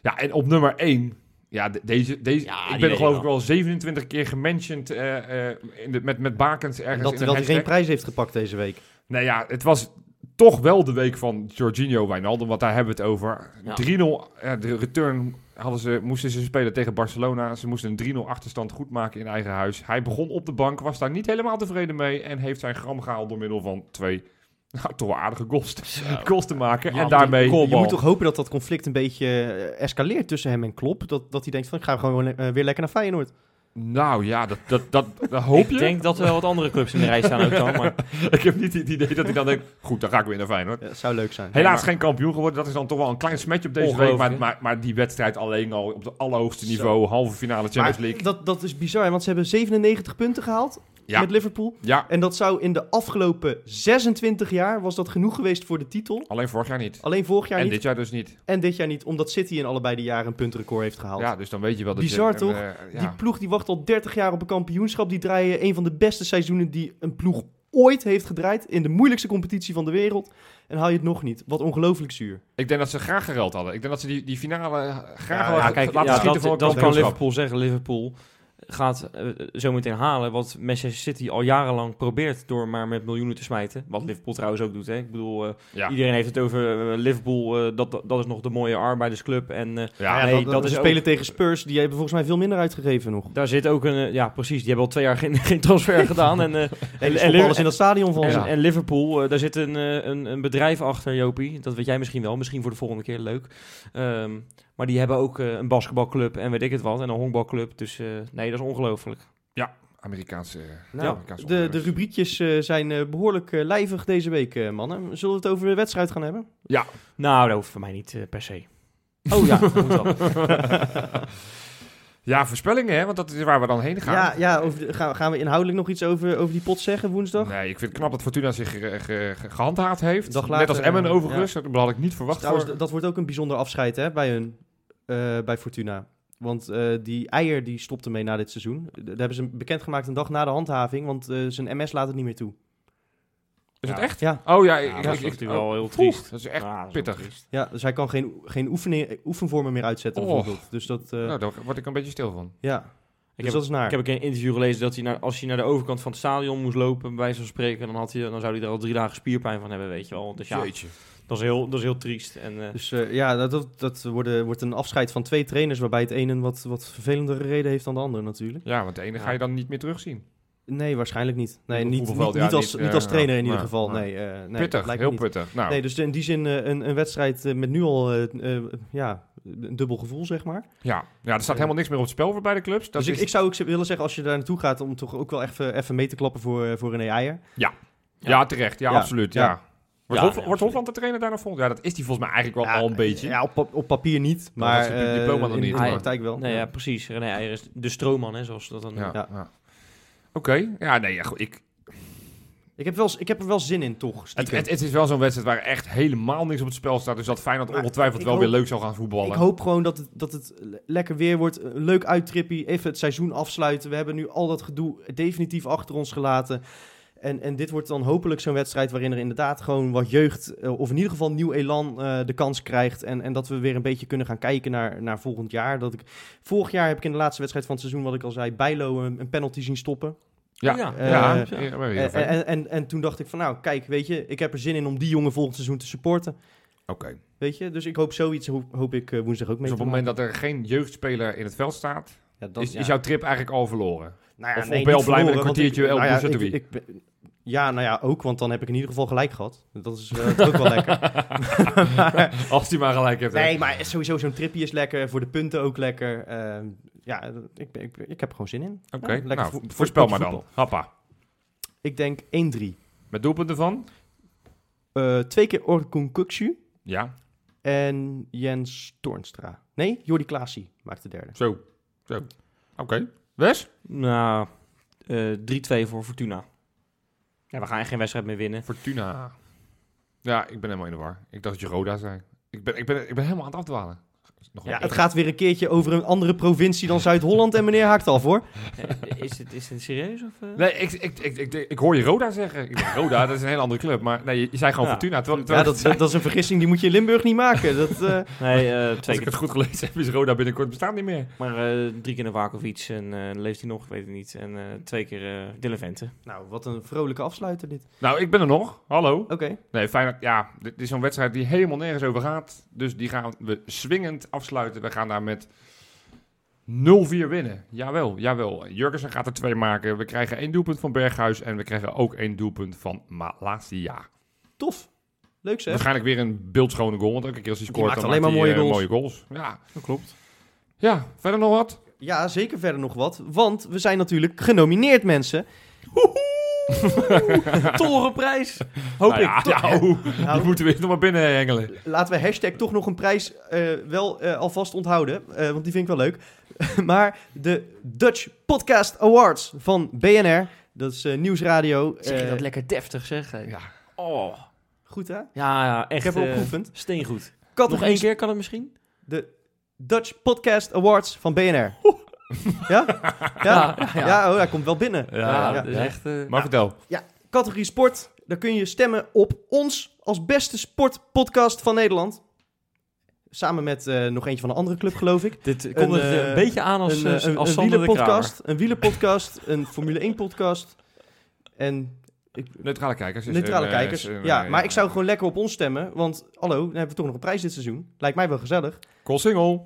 S3: Ja, en op nummer 1, ja, de- deze, deze,
S4: Ja,
S3: ik ben geloof
S4: ik
S3: wel 27 keer gementioned eh, eh, in de, met, met bakens ergens
S2: En dat,
S3: in
S2: dat hij geen prijs heeft gepakt deze week.
S3: Nou ja, het was toch wel de week van Jorginho Wijnaldum, want daar hebben we het over.
S4: Ja.
S3: 3-0, ja, de return hadden ze, moesten ze spelen tegen Barcelona. Ze moesten een 3-0 achterstand goed maken in eigen huis. Hij begon op de bank, was daar niet helemaal tevreden mee en heeft zijn gram gehaald door middel van twee nou, toch wel aardige goals, te- goals te maken.
S4: Ja,
S3: en daarmee...
S4: die
S2: Je moet toch hopen dat dat conflict een beetje eh, escaleert tussen hem en Klopp. Dat, dat hij denkt van, ik ga gewoon eh, weer lekker naar Feyenoord.
S3: Nou ja, dat, dat, dat, dat hoop je.
S4: Ik denk dat er wel wat andere clubs in de rij staan ook dan. Maar
S3: ik heb niet het idee dat hij dan denkt, goed, dan ga ik weer naar Feyenoord.
S2: Ja, zou leuk zijn.
S3: Helaas
S4: maar-
S3: geen kampioen geworden. Dat is dan toch wel een klein smetje op deze week. Maar, maar, maar die wedstrijd alleen al op het allerhoogste
S2: Zo.
S3: niveau. Halve finale Champions
S2: Maar
S3: League.
S2: dat, dat is bizar, want ze hebben 97 punten gehaald
S3: Ja.
S2: met Liverpool.
S3: Ja,
S2: En dat zou in de afgelopen 26 jaar, was dat genoeg geweest voor de titel.
S3: alleen vorig jaar niet.
S2: Alleen vorig jaar
S3: en
S2: niet
S3: dit jaar dus niet.
S2: en dit jaar niet, omdat City in allebei de jaren een puntenrecord heeft gehaald.
S3: Ja, dus dan weet je wel dat
S2: Bizar,
S3: je... en,
S2: toch?
S3: eh,
S2: Die ploeg die wacht al 30 jaar op een kampioenschap. Die draaien een van de beste seizoenen die een ploeg ooit heeft gedraaid. In de moeilijkste competitie van de wereld. En haal je het nog niet. Wat ongelooflijk zuur.
S3: Ik denk dat ze graag gereld hadden. Ik denk dat ze die, die finale graag
S2: Ja,
S3: hadden
S2: ja,
S4: kijk,
S3: laten
S4: ja,
S3: schieten
S4: dat,
S3: voor
S4: dat kan. Liverpool zeggen. Liverpool gaat eh, zometeen halen wat Manchester City al jarenlang probeert door maar met miljoenen te smijten. Wat Liverpool trouwens ook doet. Hè? Ik bedoel, eh,
S3: Ja,
S4: iedereen heeft het over eh, Liverpool, dat, dat, is nog de mooie arbeidersclub. En
S3: ja,
S2: Ja,
S4: nee,
S2: dat,
S4: dat
S2: dat
S4: is
S2: spelen
S4: ook-
S2: tegen Spurs, die hebben volgens mij veel minder uitgegeven nog.
S4: daar zit ook een, ja precies, die hebben al twee jaar geen, geen transfer gedaan. En,
S2: En,
S4: en,
S2: alles in dat stadion van
S4: en, Liverpool, daar zit een, een, een bedrijf achter, Jopie. Dat weet jij misschien wel, misschien voor de volgende keer leuk. Ehm, maar die hebben ook eh, een basketbalclub en weet ik het wat. En een honkbalclub. Dus eh, nee, dat is ongelooflijk.
S3: Amerikaanse...
S2: Nou,
S3: Amerikaanse
S2: de, de rubriekjes eh, zijn eh, behoorlijk eh, lijvig deze week, eh, mannen. Zullen we het over de wedstrijd gaan hebben?
S4: Nou, dat hoeft voor mij niet eh, per se. Oh ja, dat moet wel.
S3: Ja, voorspellingen, hè? Want dat is waar we dan heen gaan.
S2: Ja, ja over gaan, gaan we inhoudelijk nog iets over, over die pot zeggen woensdag?
S3: Nee, ik vind het knap dat Fortuna zich ge- ge- ge- gehandhaafd heeft.
S2: Dag
S3: Net
S2: later,
S3: als Emmen
S2: eh,
S3: overigens. Dat had ik niet verwacht
S2: Trouwens,
S3: voor...
S2: d- dat wordt ook een bijzonder afscheid hè, bij hun, eh, bij Fortuna. Want eh, die Eier die stopte mee na dit seizoen. Dat hebben ze bekendgemaakt een dag na de handhaving, want eh, zijn MS laat het niet meer toe.
S3: Is het echt?
S2: Ja,
S3: Oh ja,
S4: Ja,
S3: ik,
S4: dat
S3: ik,
S4: is
S3: ik-
S4: natuurlijk wel heel
S3: Oeh,
S4: triest.
S3: Dat is echt
S4: Ja, dat is
S3: pittig.
S4: triest.
S2: ja, dus hij kan geen, geen oefening, oefenvormen meer uitzetten
S3: Oh.
S2: bijvoorbeeld. Dus dat, eh,
S3: Nou, daar word ik een beetje stil van.
S2: ja,
S4: Ik
S2: dus
S4: heb,
S2: dat is naar.
S4: ik heb ook in een interview gelezen dat hij naar, als hij naar de overkant van het stadion moest lopen, bij wijze van spreken, dan, had hij, dan zou hij er al drie dagen spierpijn van hebben, weet je wel. Dus ja,
S3: Jeetje.
S4: dat is heel, dat is heel triest. En, eh,
S2: Dus eh, ja, dat, dat, dat worden, wordt een afscheid van twee trainers, waarbij het ene een wat, wat vervelendere reden heeft dan de andere natuurlijk.
S3: Ja, want de ene
S4: Ja.
S3: ga je dan niet meer terugzien.
S2: Nee, waarschijnlijk niet. Nee, niet, niet,
S3: ja,
S2: als,
S3: niet,
S2: als trainer
S3: ja,
S2: in ieder
S3: ja,
S2: geval.
S3: ja.
S2: Nee, eh, nee
S3: pittig,
S2: lijkt
S3: heel
S2: niet.
S3: pittig. Nou,
S2: Nee, dus in die zin eh, een, een wedstrijd eh, met nu al ja, een dubbel gevoel, zeg maar.
S3: ja. ja, er staat helemaal niks meer op het spel voor beide clubs. Dat
S2: dus ik,
S3: is,
S2: ik zou ook willen zeggen, als je daar naartoe gaat, om toch ook wel even, even mee te klappen voor, voor René Eijer.
S3: ja, terecht. Ja,
S2: Ja,
S3: absoluut. Ja.
S2: ja.
S3: Wordt,
S4: Ja,
S3: Hof-
S4: nee,
S3: wordt. Hofland de trainer daar nog volgend? Ja, dat is die volgens mij eigenlijk wel
S2: Ja,
S3: al een beetje.
S2: Ja, op, op papier niet, maar eh,
S3: diploma nog
S2: in,
S3: niet,
S2: in de
S4: maar-
S2: praktijk wel.
S4: nee, ja, precies. René Eijer is de stroomman, hè, zoals dat dan...
S3: Ja,
S2: Ja.
S3: Oké, ja, nee, ja, goed, ik,
S2: Ik, heb wel, ik heb er wel zin in, toch?
S3: het, het, het is wel zo'n wedstrijd waar echt helemaal niks op het spel staat. Dus dat Feyenoord
S2: Maar
S3: ongetwijfeld wel
S2: hoop-
S3: weer leuk zal gaan voetballen.
S2: Ik hoop gewoon dat het, dat het le- lekker weer wordt. Een leuk uittrippie. Even het seizoen afsluiten. We hebben nu al dat gedoe definitief achter ons gelaten. En, en dit wordt dan hopelijk zo'n wedstrijd waarin er inderdaad gewoon wat jeugd, eh, of in ieder geval nieuw elan, eh, de kans krijgt. En, en dat we weer een beetje kunnen gaan kijken naar, naar volgend jaar. Dat ik, vorig jaar heb ik in de laatste wedstrijd van het seizoen, wat ik al zei, Bijlo een, een penalty zien stoppen.
S3: Ja,
S4: ja.
S3: ja,
S2: Eh,
S3: ja, ja,
S2: En, en, en, en toen dacht ik van nou, kijk, weet je, ik heb er zin in om die jongen volgend seizoen te supporten.
S3: Oké.
S2: Weet je, dus ik hoop zoiets, hoop, hoop ik woensdag ook mee
S3: Dus op
S2: te
S3: het moment dat er geen jeugdspeler in het veld staat,
S2: Ja, dat-
S3: is,
S2: ja.
S3: is jouw trip eigenlijk al verloren.
S2: Nou
S3: Of- of ben je al
S2: niet
S3: blij met een kwartiertje
S2: ik-
S3: El
S2: nou ja, ik- ik ben- Ja, nou ja, ook, want dan heb ik in ieder geval gelijk gehad. Dat is, eh, ook wel lekker. maar,
S3: Als hij maar gelijk heeft.
S2: nee, maar sowieso zo'n tripje is lekker, voor de punten ook lekker. Eh, ja, ik, ik, ik heb er gewoon zin in.
S3: Oké,
S2: Ja,
S3: nou,
S2: vo- voor-
S3: voorspel maar dan.
S2: voetbal.
S3: Happa.
S2: Ik denk 1-3.
S3: Met doelpunten van?
S2: Eh, twee keer Orkun Kukcu
S3: Ja,
S2: en Jens Toornstra. Nee, Jordi Klaasie maakt de derde.
S3: zo. zo. Oké. Wes?
S4: Nou, eh 3-2 voor Fortuna. Ja, we gaan echt geen wedstrijd meer winnen.
S3: Fortuna. Ja, ik ben helemaal in de war. Ik dacht dat je Roda zei. Ik ben, ik ben, ik ben helemaal aan het afdwalen. Nog
S2: Ja, het gaat weer een keertje over een andere provincie dan Zuid-Holland en meneer haakt af hoor.
S4: Is, het, is het serieus? Of, eh?
S3: Nee, ik, ik, ik, ik, ik hoor je Roda zeggen. Ik denk, Roda, dat is een hele andere club. Maar nee, je, je zei gewoon
S4: Ja.
S3: Fortuna. Terwijl,
S2: Ja, dat, dat, dat is een vergissing, die moet je in Limburg niet maken. Dat, eh,
S4: Nee, eh,
S3: als
S4: twee
S3: ik
S4: keer.
S3: het goed gelezen heb, is Roda binnenkort bestaat niet meer.
S4: Maar eh, drie keer Novakovic en eh, leeft hij nog, ik weet het niet. En eh, twee keer eh Dylan Vente.
S2: nou, wat een vrolijke afsluiter dit.
S3: Nou, ik ben er nog. Hallo.
S2: Oké.
S3: Nee, Feyenoord, ja, dit is zo'n wedstrijd die helemaal nergens over gaat. Dus die gaan we swingend afsluiten. We gaan daar met 0-4 winnen. Jawel, jawel. Jurgensen gaat er twee maken. We krijgen één doelpunt van Berghuis en we krijgen ook één doelpunt van Malasia.
S2: Tof. Leuk zeg.
S3: Waarschijnlijk weer een beeldschone goal, want elke keer als hij scoort,
S2: maakt
S3: dan
S2: alleen
S3: maakt
S2: maar
S3: hij,
S2: mooie
S3: eh,
S2: goals.
S3: mooie goals. Ja,
S4: Dat klopt.
S3: ja, verder nog wat?
S2: Ja, zeker verder nog wat. Want we zijn natuurlijk genomineerd, mensen.
S4: Torenprijs! Hoop
S3: Nou ja,
S4: ik.
S3: ja, oeh,
S2: Nou,
S3: die moeten we nog maar binnen hengelen.
S2: Laten we hashtag toch nog een prijs eh, wel eh, alvast onthouden. eh, want die vind ik wel leuk. maar de Dutch Podcast Awards van BNR. Dat is nieuwsradio.
S4: Zeg je dat lekker deftig, zeg. hè?
S3: Ja.
S4: Oh.
S2: Goed hè?
S4: Ja, ja, echt.
S2: Ik heb.
S4: Steengoed. Nog één keer kan het misschien?
S2: De Dutch Podcast Awards van BNR. ja? Ja? Ja, oh, hij komt wel binnen.
S3: Ja,
S4: Ja,
S2: ja,
S4: dat is
S2: ja.
S4: echt... eh,
S3: Maar vertel.
S2: Categorie sport. Daar kun je stemmen op ons als beste sportpodcast van Nederland. Samen met eh, nog eentje van een andere club, geloof ik.
S4: Dit
S2: Een,
S4: komt het
S2: eh,
S4: een beetje aan als,
S2: een, een,
S4: als
S2: een wielerpodcast, een wielerpodcast, een Formule 1 podcast en
S3: Neutrale kijkers. is
S2: neutrale
S3: een,
S2: kijkers.
S3: is een,
S2: ja, maar ik zou gewoon lekker op ons stemmen, want hallo, dan hebben we toch nog een prijs dit seizoen. Lijkt mij wel gezellig.
S3: Call single.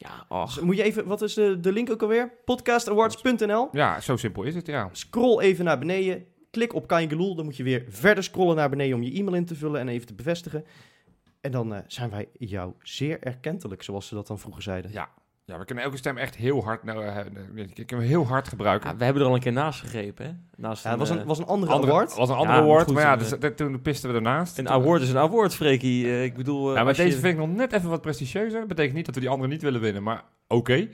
S4: Ja.
S2: Dus moet je even, wat is de, de link ook alweer? Podcastawards.nl.
S3: Ja, zo simpel is het, ja.
S2: Scroll even naar beneden, klik op Kain Geloel, dan moet je weer verder scrollen naar beneden om je e-mail in te vullen en even te bevestigen. En dan eh, zijn wij jou zeer erkentelijk, zoals ze dat dan vroeger zeiden.
S3: Ja. Ja, we kunnen elke stem echt heel hard, nou, eh, ik kunnen heel hard gebruiken.
S4: Ja, we hebben er al een keer naast gegrepen, hè? Naast
S2: Ja, het was
S4: een, eh,
S2: was een andere,
S3: andere,
S2: award.
S3: was een
S4: Ja,
S3: andere
S4: maar
S3: woord,
S4: goed,
S3: maar ja, dus,
S4: eh,
S3: dat- toen pisten we ernaast.
S4: een award is een award, Freekie. Eh, ik bedoel... eh,
S3: Ja, maar deze
S4: je-
S3: vind ik nog net even wat prestigieuzer. Betekent niet dat we die andere niet willen winnen, maar oké.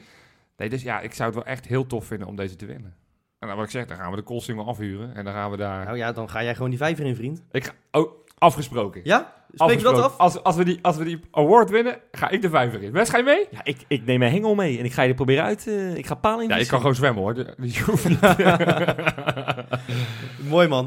S3: Nee, dus ja, ik zou het wel echt heel tof vinden om deze te winnen. En dan wat ik zeg, dan gaan we de call single afhuren en dan gaan we daar...
S2: Nou ja, dan ga jij gewoon die vijver in, vriend.
S3: Ik ga... Oh, afgesproken.
S2: Ja? Spreek je dat af?
S3: Als, als, we die, als we die award winnen, ga ik de vijver in. Wes, ga je mee?
S4: Ja, ik, ik neem mijn hengel mee en ik ga je er proberen uit. eh, ik ga paling
S3: Ja, ik kan gewoon zwemmen hoor. De- Dus je hoeft niet...
S2: Mooi man.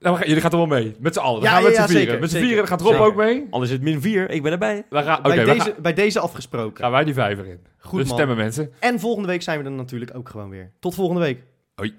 S3: Nou, we gaan- jullie gaan er wel mee. Met z'n allen. Dan
S2: Ja,
S3: gaan we met z'n
S2: ja,
S3: vieren.
S2: zeker,
S3: Met z'n vieren gaat Rob
S2: Zeker.
S3: ook mee.
S4: Al is het min 4, ik ben erbij.
S3: Dan gaan,
S2: bij, deze,
S3: gaan,
S2: bij deze afgesproken.
S3: gaan wij die vijver in.
S2: Goed
S3: dus
S2: man.
S3: stemmen mensen.
S2: En volgende week zijn we er natuurlijk ook gewoon weer. Tot volgende week.
S3: Hoi.